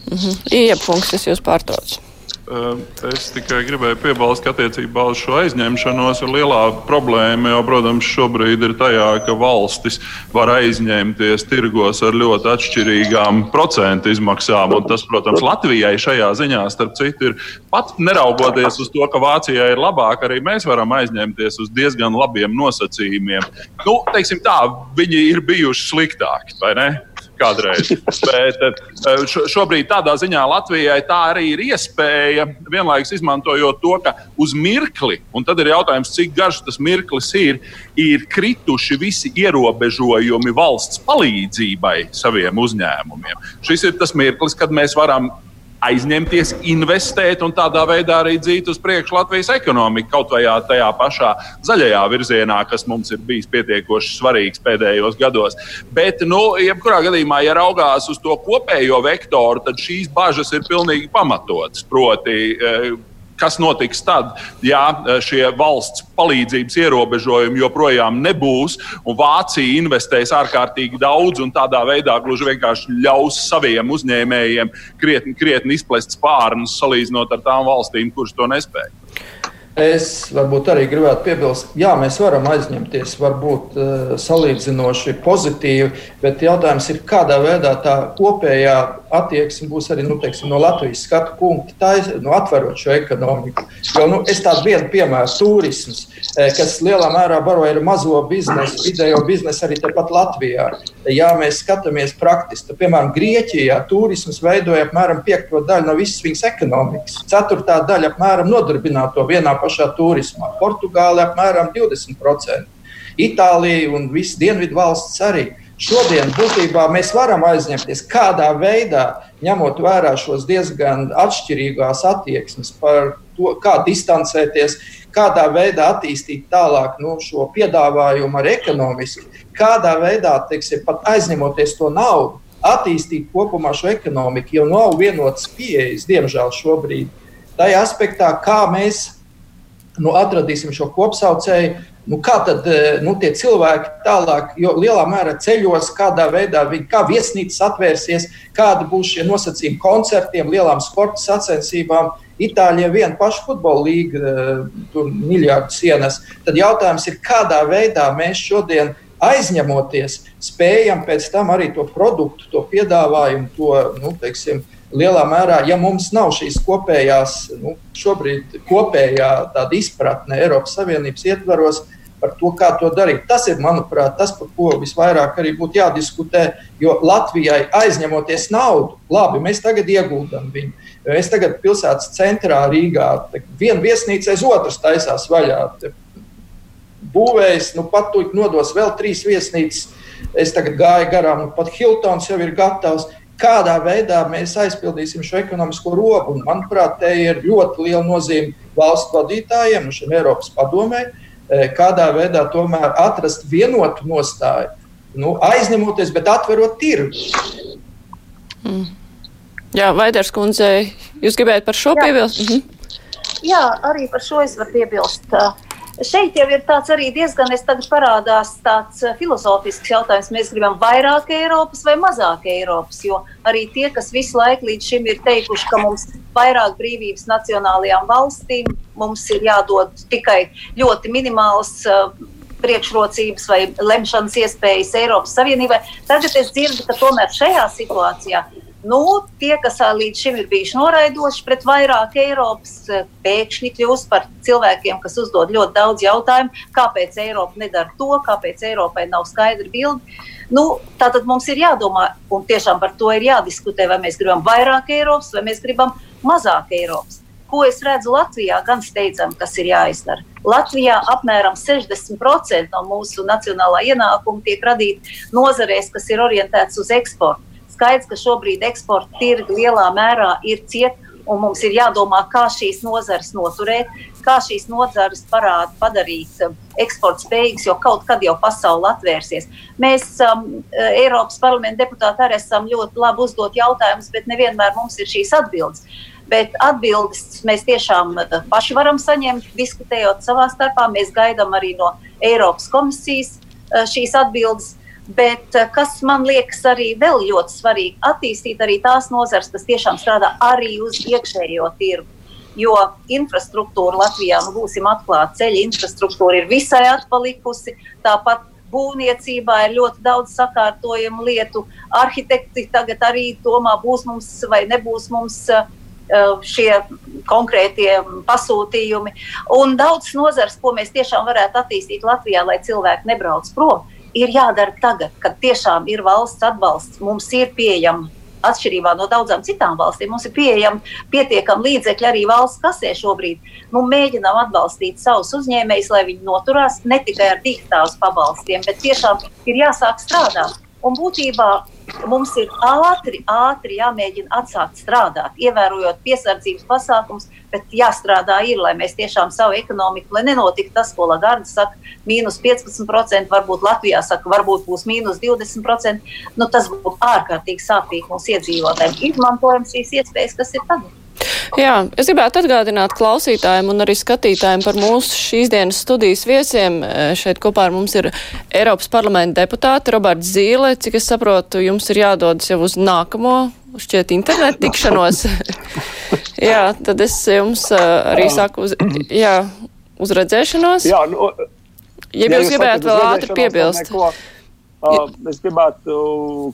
Mm -hmm. Iepunkts, es jūs pārtraucu. Ehm, es tikai gribēju piebilst, ka attiecībā uz šo aizņemšanos ir lielā problēma. Jo, protams, šobrīd ir tajā, ka valstis var aizņemties tirgos ar ļoti atšķirīgām procentu izmaksām. Un tas, protams, Latvijai šajā ziņā, starp citu, ir pat neraugoties uz to, ka Vācijai ir labāk, arī mēs varam aizņemties uz diezgan labiem nosacījumiem. Nu, teiksim tā, viņi ir bijuši sliktāki, vai ne? Kādreiz. Bet eh, šobrīd tādā ziņā Latvijai tā arī ir iespēja, vienlaikus izmantojot to, ka uz mirkli, un tad ir jautājums, cik garš tas mirklis ir, ir krituši visi ierobežojumi valsts palīdzībai saviem uzņēmumiem. Šis ir tas mirklis, kad mēs varam aizņemties, investēt un tādā veidā arī dzīt uz priekšu Latvijas ekonomiku, kaut vai tajā pašā zaļajā virzienā, kas mums ir bijis pietiekoši svarīgs pēdējos gados. Bet, nu, jebkurā gadījumā, ja raugās uz to kopējo vektoru, tad šīs bažas ir pilnīgi pamatotas. Proti, eh, kas notiks tad, ja e, šie valsts palīdzības ierobežojumi joprojām nebūs, un Vācija investēs ārkārtīgi daudz un tādā veidā gluži vienkārši ļaus saviem uzņēmējiem krietni, krietni izplest spārnus salīdzinot ar tām valstīm, kuras to nespēja. Es varbūt arī gribētu piebilst, jā, mēs varam aizņemties, varbūt uh, salīdzinoši pozitīvi, bet jautājums ir, kādā veidā tā kopējā attieksme būs arī nu, teiksim, no Latvijas skatu punkta, tā ir nu, atverot šo ekonomiku. Jo, nu, es tādu vienu piemēru, turisms, kas lielā mērā baro ir mazo biznesu, vidējo biznesu arī tepat Latvijā. Ja mēs skatāmies praktiski, tad, piemēram, Grieķijā turisms veidoja apmēram piekto daļu no visas viņas ekonomikas, ceturtā daļa apmēram nodarbināto vienā pašā turismā. Portugāle apmēram 20%, Itālija un visas dienvidu valsts arī. Šodien būtībā mēs varam aizņemties kādā veidā, ņemot vērā šos diezgan atšķirīgās attieksmes par to, kā distancēties, kādā veidā attīstīt tālāk nu, šo piedāvājumu ar ekonomiski, kādā veidā teiksim, pat aizņemoties to naudu, attīstīt kopumā šo ekonomiku, jo nav vienotas pieejas, diemžēl, šobrīd. Tajā aspektā, kā mēs nu, atradīsim šo kopsaucēju. Nu, kā tad eh, nu, tie cilvēki tālāk, jo lielā mērā ceļos, kādā veidā viņi, kā viesnīcas atvērsies, kāda būs šie nosacījumi koncertiem, lielām sporta sacensībām. Itālijā viena paša futbola līga, eh, tur miljardu sienas. Tad jautājums ir, kādā veidā mēs šodien aizņemoties, spējam pēc tam arī to produktu, to piedāvājumu, to nu, teiksim, lielā mērā, ja mums nav šīs kopējās, nu, šobrīd kopējā tāda izpratne Eiropas Savienības ietvaros par to, kā to darīt. Tas ir, manuprāt, tas, par ko visvairāk arī būtu jādiskutē. Jo Latvijai aizņemoties naudu, labi, mēs tagad ieguldam viņu. Es tagad pilsētas centrā Rīgā vienu viesnīcu aiz otras taisās vaļā. būvējis, nu pat tur nodos vēl trīs viesnīcas. Es tagad gāju garām, nu pat Hiltons jau ir gatavs. Kādā veidā mēs aizpildīsim šo ekonomisko robu? Un, manuprāt, te ir ļoti liela nozīme valsts vadītājiem, nu šim Eiropas padomē, kādā veidā tomēr atrast vienotu nostāju. Nu, aizņemoties, bet atverot tirgu. Mm. Jā, Vaiders kundze, jūs gribējāt par šo piebilst? Mhm. Jā, arī par šo es varu piebilst. Šeit jau ir tāds arī diezgan, parādās tāds filozofisks jautājums. Mēs gribam vairāk Eiropas vai mazāk Eiropas, jo arī tie, kas visu laiku līdz šim ir teikuši, ka mums vairāk brīvības nacionālajām valstīm, mums ir jādod tikai ļoti minimāls uh, priekšrocības vai lemšanas iespējas Eiropas Savienībai. Tagad es dzirdu, ka tomēr šajā situācijā Nu, tie, kas līdz šim ir bijuši noraidoši pret vairāk Eiropas, pēkšņi kļūst par cilvēkiem, kas uzdod ļoti daudz jautājumu, kāpēc Eiropa nedara to, kāpēc Eiropai nav skaidra bilde. Nu, tātad mums ir jādomā, un tiešām par to ir jādiskutē, vai mēs gribam vairāk Eiropas vai mēs gribam mazāk Eiropas. Ko es redzu Latvijā, gan steidzami, kas ir jāizdara. Latvijā apmēram 60% no mūsu nacionālā ienākuma tiek radīti nozarēs, kas ir orientētas uz eksportu. Skaidrs, ka šobrīd eksporta tirgi lielā mērā ir cieti, un mums ir jādomā, kā šīs nozares noturēt, kā šīs nozares parāda, padarīt um, eksporta spējīgas, jo kaut kad jau pasaule atvērsies. Mēs, um, Eiropas parlamenta deputāti, arī esam ļoti labi uzdot jautājumus, bet nevienmēr mums ir šīs atbildes. Bet atbildes mēs tiešām uh, paši varam saņemt, diskutējot savā starpā. Mēs gaidām arī no Eiropas komisijas uh, šīs atbildes. Bet eh, kas man liekas arī vēl ļoti svarīgi, attīstīt arī tās nozars, kas tiešām strādā arī uz iekšējo tirgu. Jo infrastruktūra Latvijā, nu būsim atklāti, ceļa infrastruktūra ir visai atpalikusi. Tāpat būvniecībā ir ļoti daudz sakārtojumu lietu. Arhitekti tagad arī domā, būs mums vai nebūs mums uh, šie konkrētie pasūtījumi. Un daudz nozars, ko mēs tiešām varētu attīstīt Latvijā, lai cilvēki nebrauc prom ir jādara tagad, kad tiešām ir valsts atbalsts, mums ir pieejama. Atšķirībā no daudzām citām valstīm, mums ir pieejami pietiekami līdzekļi arī valsts kasē šobrīd. Nu, mēģinām atbalstīt savus uzņēmējus, lai viņi noturās ne tikai ar digitālus pabalstiem, bet tiešām ir jāsāk strādāt. Un būtībā mums ir ātri, ātri jāmēģina atsākt strādāt, ievērojot piesardzības pasākumus, bet jāstrādā ir, lai mēs tiešām savu ekonomiku, lai nenotiktu tas, ko Lagarde saka, mīnus 15%, varbūt Latvijā saka, varbūt būs mīnus 20%. Nu, tas būtu ārkārtīgi sāpīgi mūsu iedzīvotājiem. Izmantojam šīs iespējas, kas ir tagad. Jā, es gribētu atgādināt klausītājiem un arī skatītājiem par mūsu šīs dienas studijas viesiem. E, šeit kopā ar mums ir Eiropas parlamenta deputāte Roberts Zīle. Cik es saprotu, jums ir jādodas jau uz nākamo, šķiet, internetu tikšanos. jā, tad es jums e, arī saku uz, jā, uz redzēšanos. Jā, nu, ja jūs gribētu vēl ātri piebilst. Neko Uh, es gribētu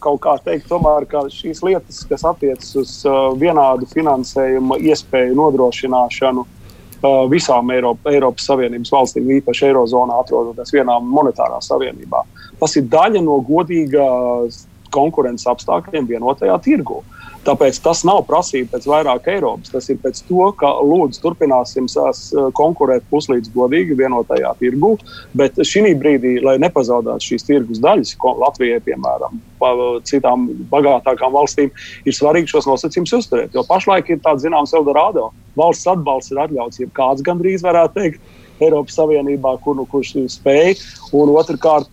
kaut kā teikt, tomēr, ka šīs lietas, kas attiecas uz uh, vienādu finansējumu iespēju nodrošināšanu uh, visām Eiropa, Eiropas Savienības valstīm, īpaši Eirozonā, atrodoties vienā monetārā savienībā, tas ir daļa no godīgas konkurences apstākļiem vienotajā tirgū. Uh, Tāpēc tas nav prasība pēc vairāk Eiropas. Tas ir pēc to, ka lūdzu turpināsim eh, konkurēt puslīdz godīgi vienotajā tirgu. Bet šī brīdī, lai nepazaudētu šīs tirgus daļas, Latvijai, piemēram, citām bagātākām valstīm, ir svarīgi šos nosacījumus uzturēt. Jo pašlaik ir tāds zināms Eldorado. Valsts atbalsts ir atļauts, ja kāds gandrīz varētu teikt Eiropas Savienībā, kur, nu, kurš spēj. Un otrkārt,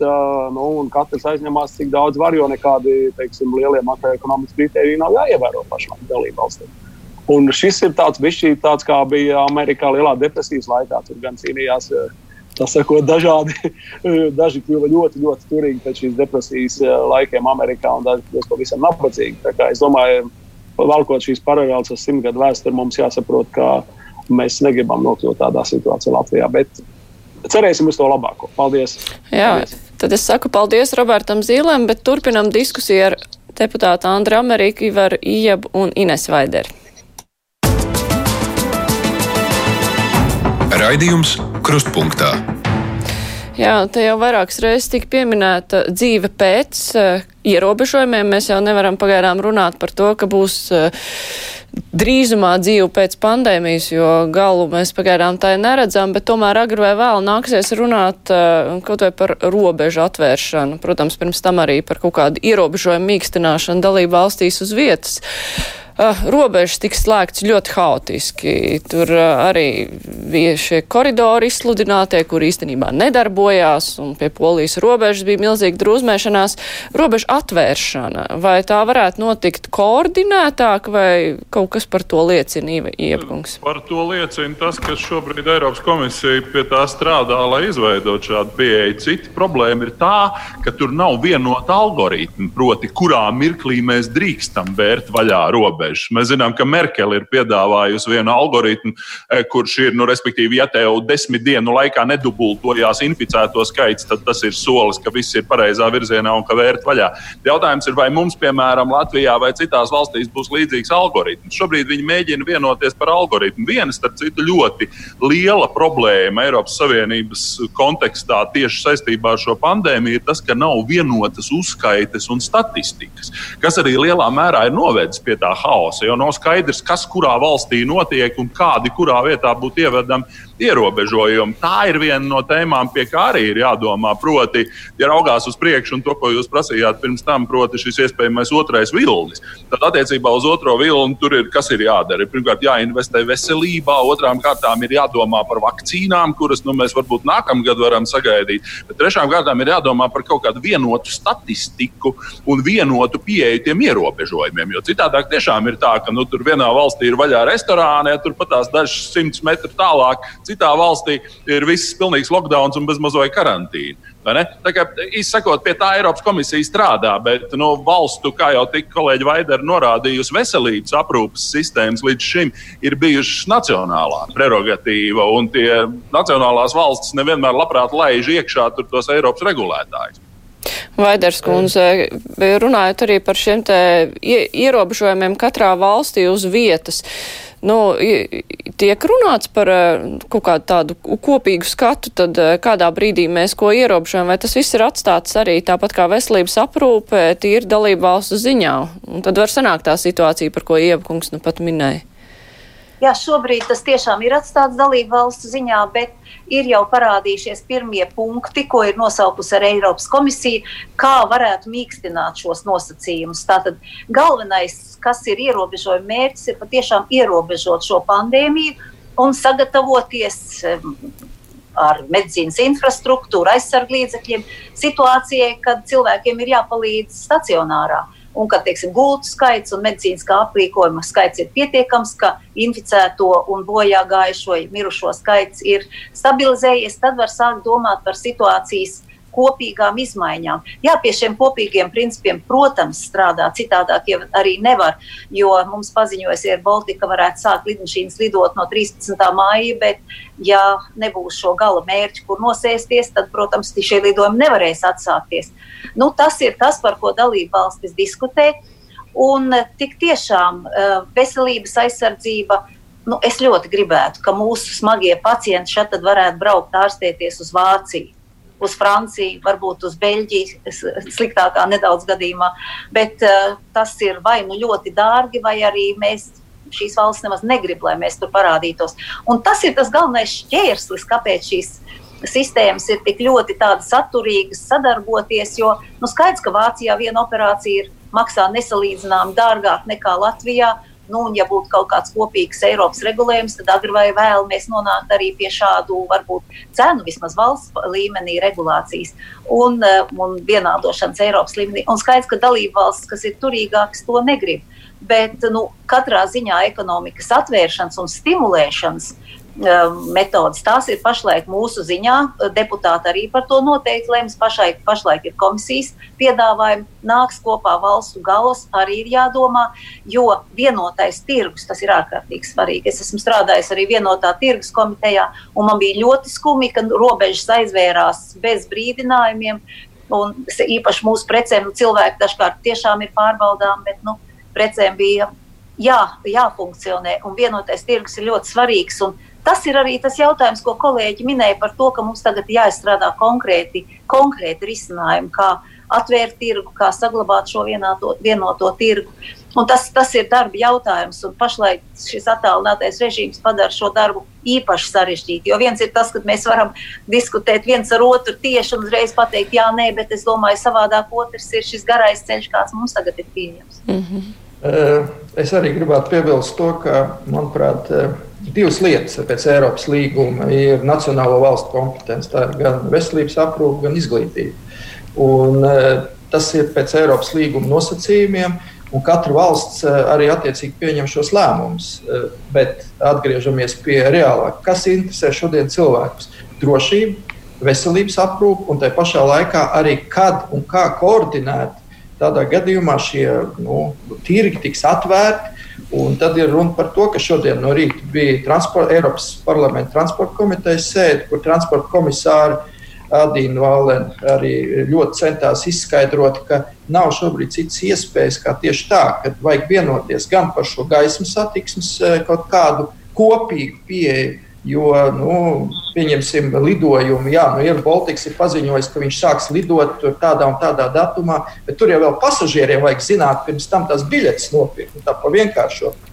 nu, un katrs aizņemās cik daudz var, jo nekādi teiksim, lielie makroekonomikas kritēriji nav jāievēro pašām dalībvalstīm. Un šis ir tāds, bišķī, tāds kā bija Amerikā Lielā depresijas laikā. Tur gan cīnījās sakot, dažādi, daži kļuva ļoti, ļoti turīgi pēc šīs depresijas laikiem Amerikā un daži kļuva pavisam nabadzīgi. Es domāju, valkot šīs paralēlas ar simtgadu vēsturi, mums jāsaprot, ka mēs negribam nokļūt tādā situācijā Latvijā. Bet cerēsim uz to labāko. Paldies! Jā, paldies. tad es saku paldies Robertam Zīlēm, bet turpinam diskusiju ar deputātu Andru Ameriku, Ivaru Ijabu un Ines Vaideri. Raidījums Krustpunktā. Jā, te jau vairākas reizes tika pieminēta dzīve pēc uh, ierobežojumiem. Mēs jau nevaram pagaidām runāt par to, ka būs uh, drīzumā dzīve pēc pandēmijas, jo galu mēs pagaidām tā neredzam, bet tomēr agri vai vēl nāksies runāt uh, kaut vai par robežu atvēršanu. Protams, pirms tam arī par kaut kādu ierobežojumu mīkstināšanu dalību valstīs uz vietas uh, robežas tiks slēgts ļoti haotiski. Tur uh, arī bija šie koridori izsludinātie, kur īstenībā nedarbojās, un pie polijas robežas bija milzīga drūzmēšanās. Robeža atvēršana, vai tā varētu notikt koordinētāk, vai kaut kas par to liecina iekungs? Par to liecina tas, ka šobrīd Eiropas komisija pie tā strādā, lai izveidot šādu pieeju. Cita problēma ir tā, ka tur nav vienota algoritma, proti, kurā mirklī mēs drīkstam vērt vaļā robežu robežas. Mēs zinām, ka Merkele ir piedāvājusi vienu algoritmu, e, kurš ir, nu, respektīvi, ja tev desmit dienu laikā nedubultojās inficēto skaits, tad tas ir solis, ka viss ir pareizā virzienā un ka vērt vaļā. Jautājums ir, vai mums, piemēram, Latvijā vai citās valstīs būs līdzīgs algoritms. Šobrīd viņi mēģina vienoties par algoritmu. Viena, starp citu, ļoti liela problēma Eiropas Savienības kontekstā tieši saistībā ar šo pandēmiju ir tas, ka nav vienotas uzskaites un statistikas, kas arī lielā mērā ir novedis pie tā haosa haosa, jo nav skaidrs, kas kurā valstī notiek un kādi kurā vietā būtu ievedami ierobežojumi. Tā ir viena no tēmām, pie kā arī ir jādomā. Proti, ja raugās uz priekšu un to, ko jūs prasījāt pirms tam, proti, šis iespējamais otrais vilnis, tad attiecībā uz otro vilni tur ir kas ir jādara. Pirmkārt, jāinvestē veselībā, otrām kārtām ir jādomā par vakcīnām, kuras nu, mēs varbūt nākamgad varam sagaidīt. Bet trešām kārtām ir jādomā par kaut kādu vienotu statistiku un vienotu pieeju tiem ierobežojumiem. Jo citādi tiešām ir tā, ka nu, tur vienā valstī ir vaļā restorāni, ja tur pat tās dažas simtus metru tālāk Citā valstī ir viss pilnīgs lockdown un bezmazoja karantīna. Tā kā izsakot, pie tā Eiropas komisija strādā, bet nu, valstu, kā jau tika kolēģi Vaidere norādījusi, veselības aprūpas sistēmas līdz šim ir bijušas nacionālā prerogatīva, un tie nacionālās valstis nevienmēr labprāt laiž iekšā tos Eiropas regulētājus. Vaiders kundze, runājot arī par šiem ierobežojumiem katrā valstī uz vietas. Uh, nu, tiek runāts par eh, kaut kādu tādu kopīgu skatu, tad eh, kādā brīdī mēs ko ierobežojam, vai tas viss ir atstāts arī tāpat kā veselības aprūpe, tīri dalību valstu ziņā. Un tad var sanākt tā situācija, par ko Ievakungs nu pat minēja. Jā, šobrīd tas tiešām ir atstāts dalību valstu ziņā, bet ir jau parādījušies pirmie punkti, ko ir nosaukusi ar Eiropas komisiju, kā varētu mīkstināt šos nosacījumus. Tātad galvenais, kas ir ierobežojuma mērķis, ir patiešām ierobežot šo pandēmiju un sagatavoties ar medicīnas infrastruktūru, aizsarglīdzekļiem situācijai, kad cilvēkiem ir jāpalīdz stacionārā un ka teiksim, gultu skaits un medicīniskā aprīkojuma skaits ir pietiekams, ka inficēto un bojā gājušo mirušo skaits ir stabilizējies, tad var sākt domāt par situācijas kopīgām izmaiņām. Jā, pie šiem kopīgiem principiem, protams, strādā citādāk jau arī nevar, jo mums paziņojas, ka Baltika varētu sākt lidmašīnas lidot no 13. māja, bet, ja nebūs šo gala mērķu, kur nosēsties, tad, protams, šie lidojumi nevarēs atsākties. Nu, tas ir tas, par ko dalība valstis diskutē. Un tik tiešām veselības aizsardzība nu, es ļoti gribētu, ka mūsu smagie pacienti šeit varētu braukt ārstēties uz Vāciju uz Franciju, varbūt uz Beļģiju, sliktākā nedaudz gadījumā. Bet uh, tas ir vai nu ļoti dārgi, vai arī mēs. Šīs valsts nemaz negrib, lai mēs tur parādītos. Un tas ir tas galvenais šķērslis, kāpēc šīs sistēmas ir tik ļoti saturīgas, sadarboties. Jo nu, skaidrs, ka Vācijā viena operācija ir, maksā nesalīdzināmi dārgāk nekā Latvijā. Nu, un, ja būtu kaut kāds kopīgs Eiropas regulējums, tad agri vai vēl mēs nonāktu arī pie šādu, varbūt, cenu, vismaz valsts līmenī regulācijas un, eh, un vienādošanas Eiropas līmenī. Un skaidrs, ka dalība valsts, kas ir turīgākas, to negrib. Bet nu, katrā ziņā ekonomikas atvēršanas un stimulēšanas metodas. Tās ir pašlaik mūsu ziņā. Deputāti arī par to noteikti lems. Pašlaik, pašlaik ir komisijas piedāvājumi, nāks kopā valstu galos, arī ir jādomā, jo vienotais tirgus tas ir ārkārtīgi svarīgi. Es esmu strādājis arī vienotā tirgus komitejā, un man bija ļoti skumji, ka robežas aizvērās bez brīdinājumiem. Un īpaši mūsu precēm nu, cilvēki dažkārt tiešām ir pārbaudām, bet nu, precēm bija jā, jāfunkcionē, un vienotais tirgus ir ļoti svarīgs. Tas ir arī tas jautājums, ko kolēģi minēja par to, ka mums tagad jāizstrādā konkrēti, konkrēti risinājumi, kā atvērt tirgu, kā saglabāt šo vienāto, vienoto tirgu. Un tas, tas ir darba jautājums, un pašlaik šis attālinātais režīms padara šo darbu īpaši sarežģītu. Jo viens ir tas, ka mēs varam diskutēt viens ar otru tieši un uzreiz pateikt, jā, nē, bet es domāju, savādāk otrs ir šis garais ceļš, kāds mums tagad ir pieejams. Mm -hmm. Es arī gribētu piebilst to, ka, manuprāt, divas lietas pēc Eiropas līguma ir nacionālo valstu kompetence. Tā ir gan veselības aprūpe, gan izglītība. Un, tas ir pēc Eiropas līguma nosacījumiem un katra valsts eh, arī attiecīgi pieņem šos lēmumus. Eh, bet atgriežamies pie reālā. Kas interesē šodien cilvēkus? Drošība, veselības aprūpe un tā pašā laikā arī kad un kā koordinēt. Tādā gadījumā šie nu, tirgi tiks atvērti. Un tad ir runa par to, ka šodien no rīta bija transport, Eiropas parlamenta transporta komitejas sēde, kur transporta komisāri Adīna Valēna arī ļoti centās izskaidrot, ka nav šobrīd citas iespējas kā tieši tā, ka vajag vienoties gan par šo gaismas satiksmes eh, kaut kādu kopīgu pieeju. Jo, nu, pieņemsim, lidojumu. Jā, nu, Air Baltics ir paziņojis, ka viņš sāks lidot tādā un tādā datumā, bet tur jau pasažieriem vajag zināt, pirms tam tās biļetes nopirkt. Tā pa vienkāršotu.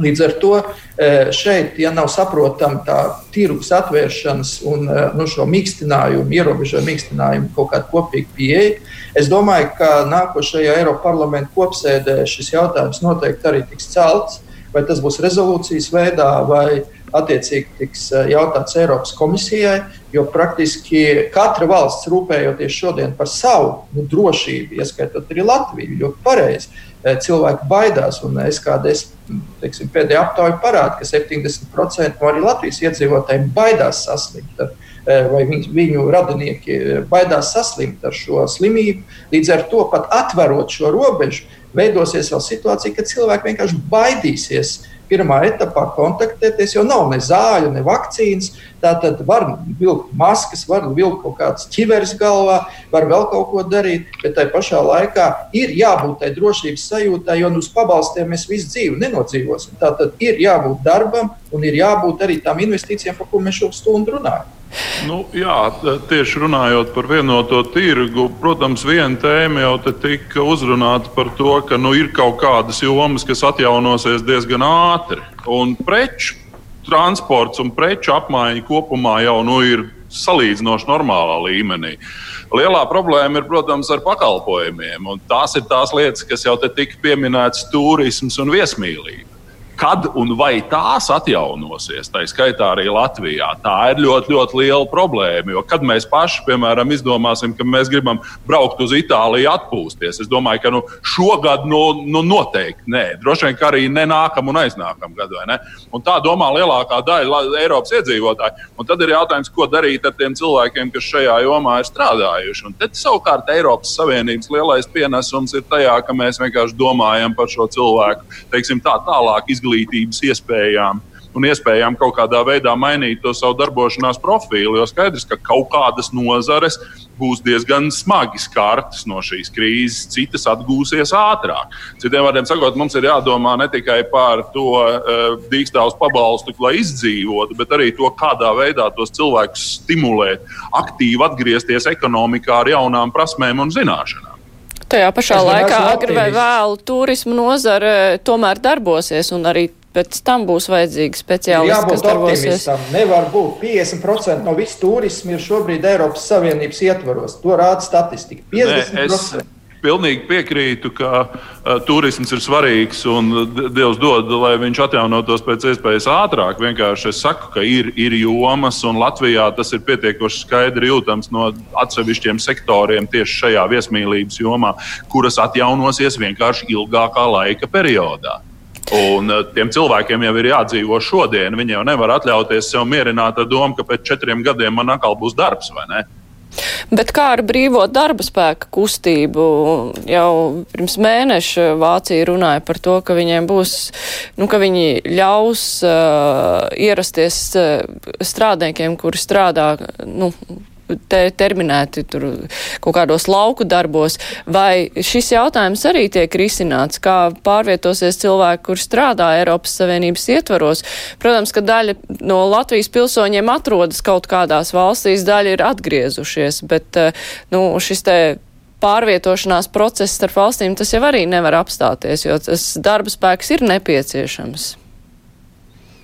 Līdz ar to e, šeit, ja nav saprotama tā tirgus atvēršanas un e, nu, šo mīkstinājumu, ierobežojumu mīkstinājumu kaut kāda kopīga pieeja, es domāju, ka nākošajā Eiropas parlamenta kopsēdē šis jautājums noteikti arī tiks celts. Vai tas būs rezolūcijas veidā, vai attiecīgi tiks e, jautāts Eiropas komisijai, jo praktiski katra valsts rūpējoties šodien par savu nu, drošību, ieskaitot arī Latviju, ļoti pareizi Eh, cilvēki baidās. Un es kādreiz pēdējā aptaujā parādīju, ka 70% no arī Latvijas iedzīvotājiem baidās saslimt. Ar, eh, vai viņu, viņu radinieki eh, baidās saslimt ar šo slimību. Līdz ar to pat atverot šo robežu, veidosies vēl situācija, kad cilvēki vienkārši baidīsies pirmā etapā kontaktēties, jo nav ne zāļu, ne vakcīnas. Tātad var vilkt maskas, var vilkt kaut kādas ķiveres galvā, var vēl kaut ko darīt, bet tai pašā laikā ir jābūt tai drošības sajūtai, jo uz pabalstiem mēs visu dzīvi nenodzīvosim. Tātad ir jābūt darbam un ir jābūt arī tām investīcijām, par kurām mēs šo stundu runājam. Nu, jā, tieši runājot par vienoto tirgu, protams, viena tēma jau tika uzrunāta par to, ka nu, ir kaut kādas jomas, kas atjaunosies diezgan ātri. Un preču transports un preču apmaiņa kopumā jau nu, ir salīdzinoši normālā līmenī. Lielā problēma ir, protams, ar pakalpojumiem. Tās ir tās lietas, kas jau te tika pieminētas - turisms un viesmīlība. Kad un vai tās atjaunosies, tā skaitā arī Latvijā, tā ir ļoti, ļoti liela problēma. Jo kad mēs paši, piemēram, izdomāsim, ka mēs gribam braukt uz Itāliju, atpūsties, es domāju, ka nu, šogad nu, nu, noteikti nē. Droši vien, ka arī ne nākamā un aiznākamā gada. Un tā domā lielākā daļa Eiropas iedzīvotāju. Un tad ir jautājums, ko darīt ar tiem cilvēkiem, kas šajā jomā ir strādājuši. Un tad savukārt Eiropas Savienības lielais pienesums ir tajā, ka mēs vienkārši domājam par šo cilvēku teiksim, tā, tālāk izglītību izglītības iespējām un iespējām kaut kādā veidā mainīt to savu darbošanās profilu. Jo skaidrs, ka kaut kādas nozares būs diezgan smagi skartas no šīs krīzes, citas atgūsies ātrāk. Citiem vārdiem sakot, mums ir jādomā ne tikai par to uh, dīkstāvus pabalstu, lai izdzīvotu, bet arī to, kādā veidā tos cilvēkus stimulēt, aktīvi atgriezties ekonomikā ar jaunām prasmēm un zināšanām. Tajā pašā es laikā agri vai vēlu turismu nozare tomēr darbosies un arī pēc tam būs vajadzīgi speciālisti, kas darbosies. Nevar būt 50% no visu turismu ir šobrīd Eiropas Savienības ietvaros. To rāda statistika. 50%. Ne, es pilnīgi piekrītu, ka uh, turisms ir svarīgs un Dievs dod, lai viņš atjaunotos pēc iespējas ātrāk. Vienkārši es saku, ka ir, ir jomas, un Latvijā tas ir pietiekoši skaidri jūtams no atsevišķiem sektoriem tieši šajā viesmīlības jomā, kuras atjaunosies vienkārši ilgākā laika periodā. Un uh, tiem cilvēkiem jau ir jādzīvo šodien. Viņi jau nevar atļauties sev mierināt ar domu, ka pēc četriem gadiem man atkal būs darbs, vai ne? Bet kā ar brīvo darba spēka kustību? Jau pirms mēneša Vācija runāja par to, ka viņiem būs, nu, ka viņi ļaus uh, ierasties uh, strādniekiem, kuri strādā, nu, te, terminēti tur kaut kādos lauku darbos. Vai šis jautājums arī tiek risināts, kā pārvietosies cilvēki, kur strādā Eiropas Savienības ietvaros? Protams, ka daļa no Latvijas pilsoņiem atrodas kaut kādās valstīs, daļa ir atgriezušies, bet eh, nu, šis te pārvietošanās process starp valstīm, tas jau arī nevar apstāties, jo tas darba spēks ir nepieciešams.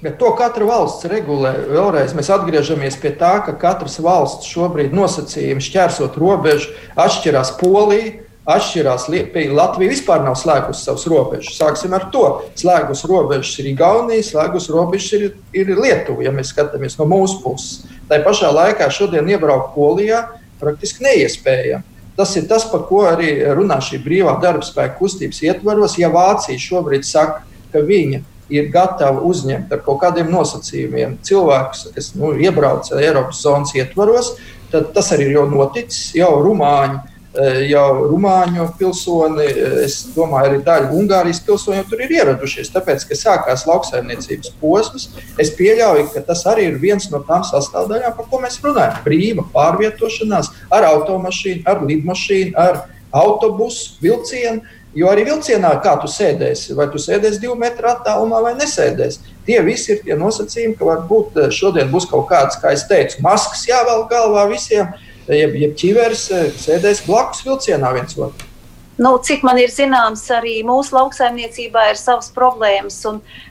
Bet to katra valsts regulē. Vēlreiz mēs atgriežamies pie tā, ka katras valsts šobrīd nosacījumi šķērsot robežu atšķirās Polija. Atšķirās Latvija vispār nav slēgusi savus robežas. Sāksim ar to. Slēgus robežas ir Igaunija, slēgus robežas ir, ir Lietuva, ja mēs skatāmies no mūsu puses. Tā pašā laikā šodien iebraukt Polijā praktiski neiespējami. Tas ir tas, par ko arī runā šī brīvā darba spēka kustības ietvaros. Ja Vācija šobrīd saka, ka viņa ir gatava uzņemt ar kaut kādiem nosacījumiem cilvēkus, kas nu, iebrauc Eiropas zonas ietvaros, tad tas arī ir jau noticis. Jau Rumāņi Eh, jau Rumāņu pilsoni, eh, es domāju, arī daļa Ungārijas pilsoņu tur ir ieradušies. Tāpēc, ka sākās lauksaimniecības posms, es pieļauju, ka tas arī ir viens no tām sastāvdaļām, par ko mēs runājam. Brīva pārvietošanās ar automašīnu, ar lidmašīnu, ar autobusu, vilcienu. Jo arī vilcienā, kā tu sēdēsi, vai tu sēdēsi divu metru attālumā vai nesēdēsi. Tie visi ir tie nosacījumi, ka varbūt eh, šodien būs kaut kāds, kā es teicu, maskas jāvelk galvā visiem jeb, jeb ķivers eh, sēdēs blakus vilcienā viens otram. Nu, cik man ir zināms, arī mūsu lauksaimniecībā ir savas problēmas.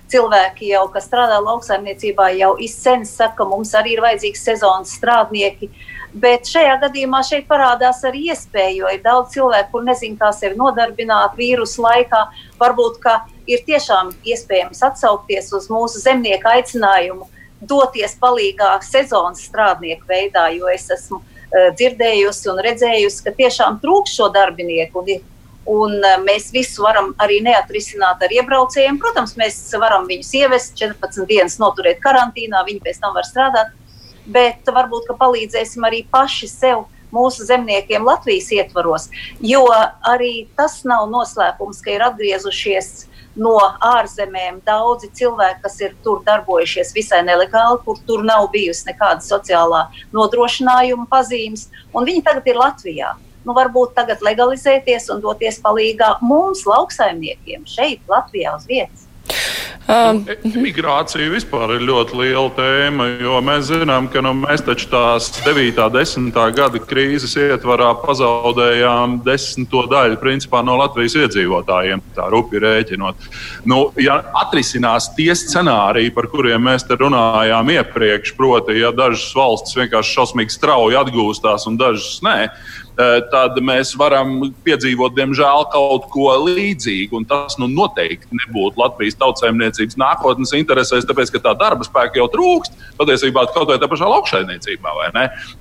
Cilvēki, jau, kas strādā lauksaimniecībā, jau izsmeļas, saka, ka mums arī ir vajadzīgi sezonas strādnieki. Bet šajā gadījumā šeit parādās arī iespēja, jo ir daudz cilvēku, kur nezina, kā sevi nodarbināt vīrusu laikā. Varbūt ir tiešām iespējams atsaukties uz mūsu zemnieku aicinājumu doties palīdzīgā sezonas strādnieku veidā, jo es esmu Eh, dzirdējusi un redzējusi, ka tiešām trūks šo darbinieku. Un, un eh, mēs visu varam arī neatrisināt ar iebraucējiem. Protams, mēs varam viņus ievest 14 dienas, noturēt karantīnā, viņi pēc tam var strādāt. Bet varbūt palīdzēsim arī paši sev mūsu zemniekiem Latvijas ietvaros, jo arī tas nav noslēpums, ka ir atgriezušies no ārzemēm daudzi cilvēki, kas ir tur darbojušies visai nelegāli, kur tur nav bijusi nekāda sociālā nodrošinājuma pazīmes, un viņi tagad ir Latvijā. Nu, varbūt tagad legalizēties un doties palīdzīgā mums, lauksaimniekiem, šeit, Latvijā, uz vietas. Um, Migrācija vispār ir ļoti liela tēma, jo mēs zinām, ka nu, mēs taču tās 9. un 10. gada krīzes ietvarā pazaudējām desmito daļu principā, no Latvijas iedzīvotājiem. Tā rupi rēķinot. Nu, ja atrisinās tie scenāriji, par kuriem mēs te runājām iepriekš, proti, ja dažas valstis vienkārši šausmīgi strauji atgūstās un dažas nē, tad mēs varam piedzīvot, diemžēl, kaut ko līdzīgu. Un tas nu, noteikti nebūtu Latvijas tautsēmniecības nākotnes interesēs, tāpēc ka tā darba spēka jau trūkst. Patiesībā kaut vai tā pašā lauksaimniecībā.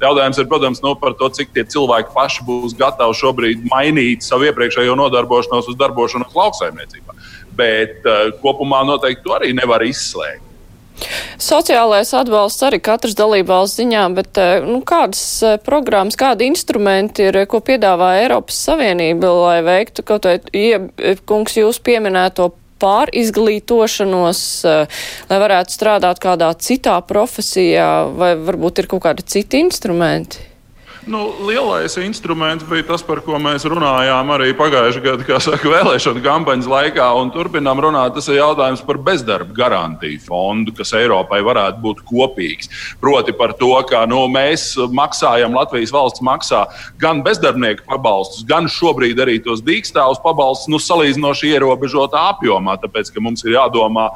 Jautājums ir, protams, nu, par to, cik tie cilvēki paši būs gatavi šobrīd mainīt savu iepriekšējo nodarbošanos uz darbošanos lauksaimniecībā. Bet uh, kopumā noteikti to arī nevar izslēgt. Sociālais atbalsts arī katras dalībvalsts ziņā, bet eh, nu, kādas eh, programmas, kādi instrumenti ir, ko piedāvā Eiropas Savienība, lai veiktu kaut vai, ja, kungs, jūs pieminēto pārizglītošanos, eh, lai varētu strādāt kādā citā profesijā, vai varbūt ir kaut kādi citi instrumenti? Nu, lielais instruments bija tas, par ko mēs runājām arī pagājušā gada saka, vēlēšanu kampaņas laikā. Turpinām runāt, tas ir jautājums par bezdarba garantiju fondu, kas Eiropai varētu būt kopīgs. Proti par to, ka nu, mēs maksājam, Latvijas valsts maksā gan bezdarbnieku pabalstus, gan šobrīd arī tos dīkstāvus pabalstus nu, salīdzinoši ierobežotā apjomā. Tāpēc mums ir jādomā,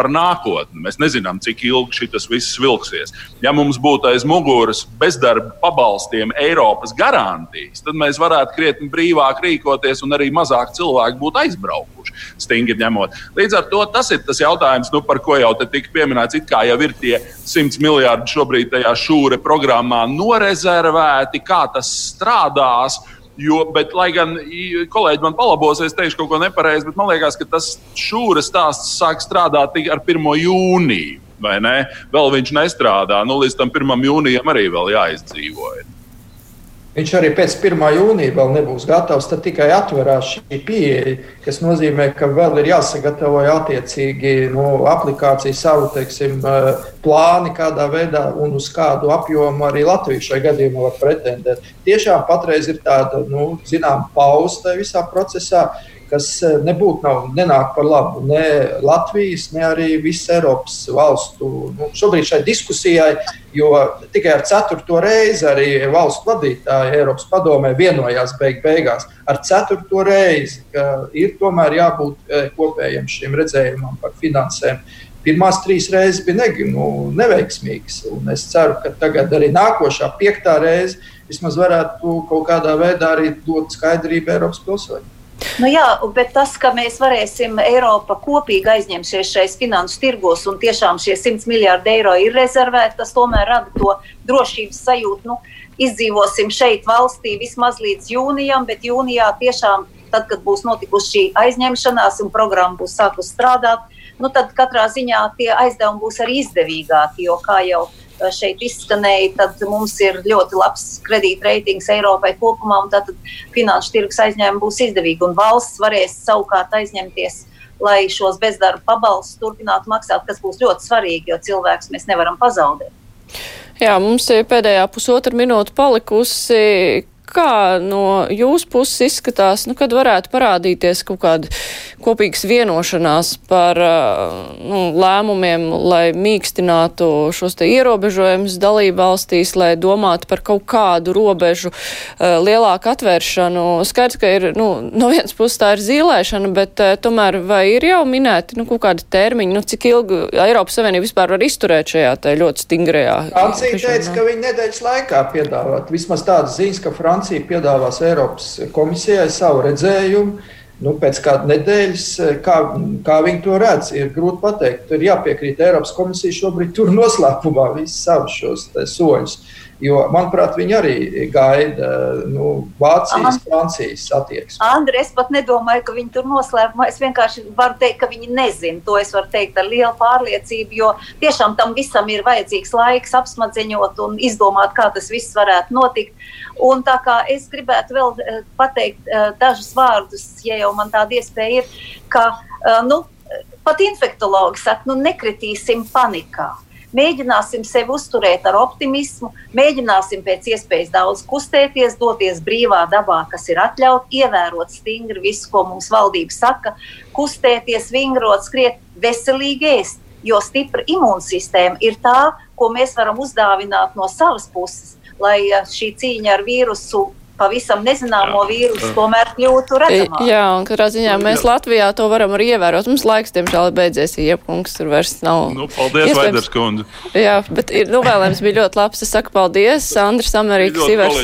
par nākotni. Mēs nezinām, cik ilgi šis viss vilksies. Ja mums būtu aiz muguras bezdarba pabalstiem Eiropas garantijas, tad mēs varētu krietni brīvāk rīkoties un arī mazāk cilvēku būtu aizbraukuši. Stingri ņemot. Līdz ar to tas ir tas jautājums, nu, par ko jau tika pieminēts. It kā jau ir tie 100 miljardi šobrīd tajā šūre programmā norezervēti, kā tas strādās. Jo, bet, lai gan kolēģi man palabos, es teikšu kaut ko nepareizi, bet man liekas, ka tas šūra stāsts sāk strādāt tikai ar 1. jūniju. Vēl viņš nestrādā. Nu, līdz tam 1. jūnijam arī vēl jāizdzīvo. Viņš arī pēc 1. jūnija vēl nebūs gatavs. Tad tikai atverās šī pieeja, kas nozīmē, ka vēl ir jāsagatavo attiecīgi nu, aplikācija, savu teiksim, eh, plāni, kādā veidā un uz kādu apjomu arī Latvija šajā gadījumā var pretendēt. Tiešām patreiz ir tāda nu, zināmā pauze visā procesā kas eh, nebūtu nav, nenāk par labu ne Latvijas, ne arī visas Eiropas valstu. Nu, šobrīd šai diskusijai, jo tikai ar ceturto reizi arī valstu vadītāji Eiropas padomē vienojās beig beigās ar ceturto reizi, ka ir tomēr jābūt eh, kopējiem šiem redzējumam par finansēm. Pirmās trīs reizes bija ne, nu, neveiksmīgas, es ceru, ka tagad arī nākošā, piektā reize, vismaz varētu kaut kādā veidā arī dot skaidrību Eiropas pilsoņiem. Nu jā, bet tas, ka mēs varēsim Eiropa kopīgi aizņemties šais finansu tirgos un tiešām šie 100 miljardi eiro ir rezervēti, tas tomēr rada to drošības sajūtu. Nu, izdzīvosim šeit valstī vismaz līdz jūnijam, bet jūnijā tiešām, tad, kad būs notikusi šī aizņemšanās un programma būs sākusi strādāt, nu, tad katrā ziņā tie aizdevumi būs arī izdevīgāki, jo, kā jau šeit izskanēja, tad mums ir ļoti labs kredītreitings Eiropai kopumā, un tad finanšu tirgus aizņēmumi būs izdevīgi, un valsts varēs savukārt aizņemties lai šos bezdarba pabalstus turpinātu maksāt, kas būs ļoti svarīgi, jo cilvēks mēs nevaram pazaudēt. Jā, mums ir pēdējā pusotra minūte palikusi kā no jūsu puses izskatās, nu, kad varētu parādīties kaut kāda kopīgas vienošanās par nu, lēmumiem, lai mīkstinātu šos te ierobežojumus dalību valstīs, lai domātu par kaut kādu robežu lielāku atvēršanu. Skaidrs, ka ir, nu, no vienas puses tā ir zīlēšana, bet tomēr vai ir jau minēti, nu, kaut kādi termiņi, nu, cik ilgi Eiropas Savienība vispār var izturēt šajā ļoti stingrajā? Francija teica, ka viņi nedēļas laikā piedāvāt. Vismaz tādas ziņas, ka Francija Francija piedāvās Eiropas komisijai savu redzējumu. Nu, pēc kāda nedēļas, kā, kā viņi to redz, ir grūti pateikt. Tur ir jāpiekrīt Eiropas komisija šobrīd tur noslēpumā visus savus šos soļus. Jo, manuprāt, viņi arī gaida nu, Vācijas, Aha. Francijas attieksmi. Andri, es pat nedomāju, ka viņi tur noslēpumā. Es vienkārši varu teikt, ka viņi nezina. To es varu teikt ar lielu pārliecību, jo tiešām tam visam ir vajadzīgs laiks apsmadziņot un izdomāt, kā tas viss varētu notikt. Un tā kā es gribētu vēl uh, pateikt uh, dažus vārdus, ja jau man tāda iespēja ir, ka uh, nu, pat infektologi saka, nu nekritīsim panikā. Mēģināsim sevi uzturēt ar optimismu, mēģināsim pēc iespējas daudz kustēties, doties brīvā dabā, kas ir atļauts, ievērot stingri visu, ko mums valdība saka, kustēties, vingrot, skriet, veselīgi ēst. Jo stipra imūnsistēma ir tā, ko mēs varam uzdāvināt no savas puses lai šī cīņa ar vīrusu pavisam nezināmo vīrusu tomēr kļūtu redzamāk. Jā, un katrā ziņā mēs Latvijā to varam arī ievērot. Mums laiks, diemžēl, beidzies, iepunks tur vairs nav. Nu, paldies, Vaiders kundze. Jā, bet ir, novēlējums bija ļoti labs. Es saku paldies, Andris Amerikas, Ivars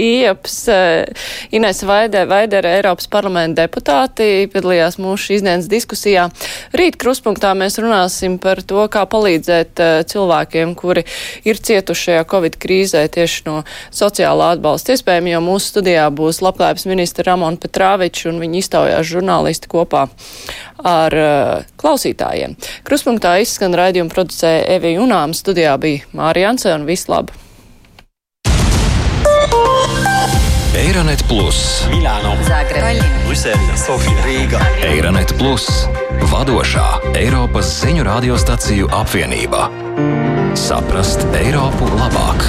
Ieps, eh, Ines Vaidere, Vaidere, Eiropas parlamenta deputāti, piedalījās mūsu izdienas diskusijā. Rīt kruspunktā mēs runāsim par to, kā palīdzēt uh, cilvēkiem, kuri ir cietušajā Covid krīzē tieši no sociālā atbalsta iespējami, jo mūsu mūsu studijā būs labklājības ministra Ramona Petrāviča un viņa iztaujās žurnālisti kopā ar uh, klausītājiem. Kruspunktā izskan raidījuma producēja Evija Unām, studijā bija Mārija Anse un vislab! Eironet Plus, Milāno, Zagreba, Brisele, Sofija, Rīga. Eironet Plus, vadošā Eiropas ziņu radiostaciju apvienība. Saprast Eiropu labāk!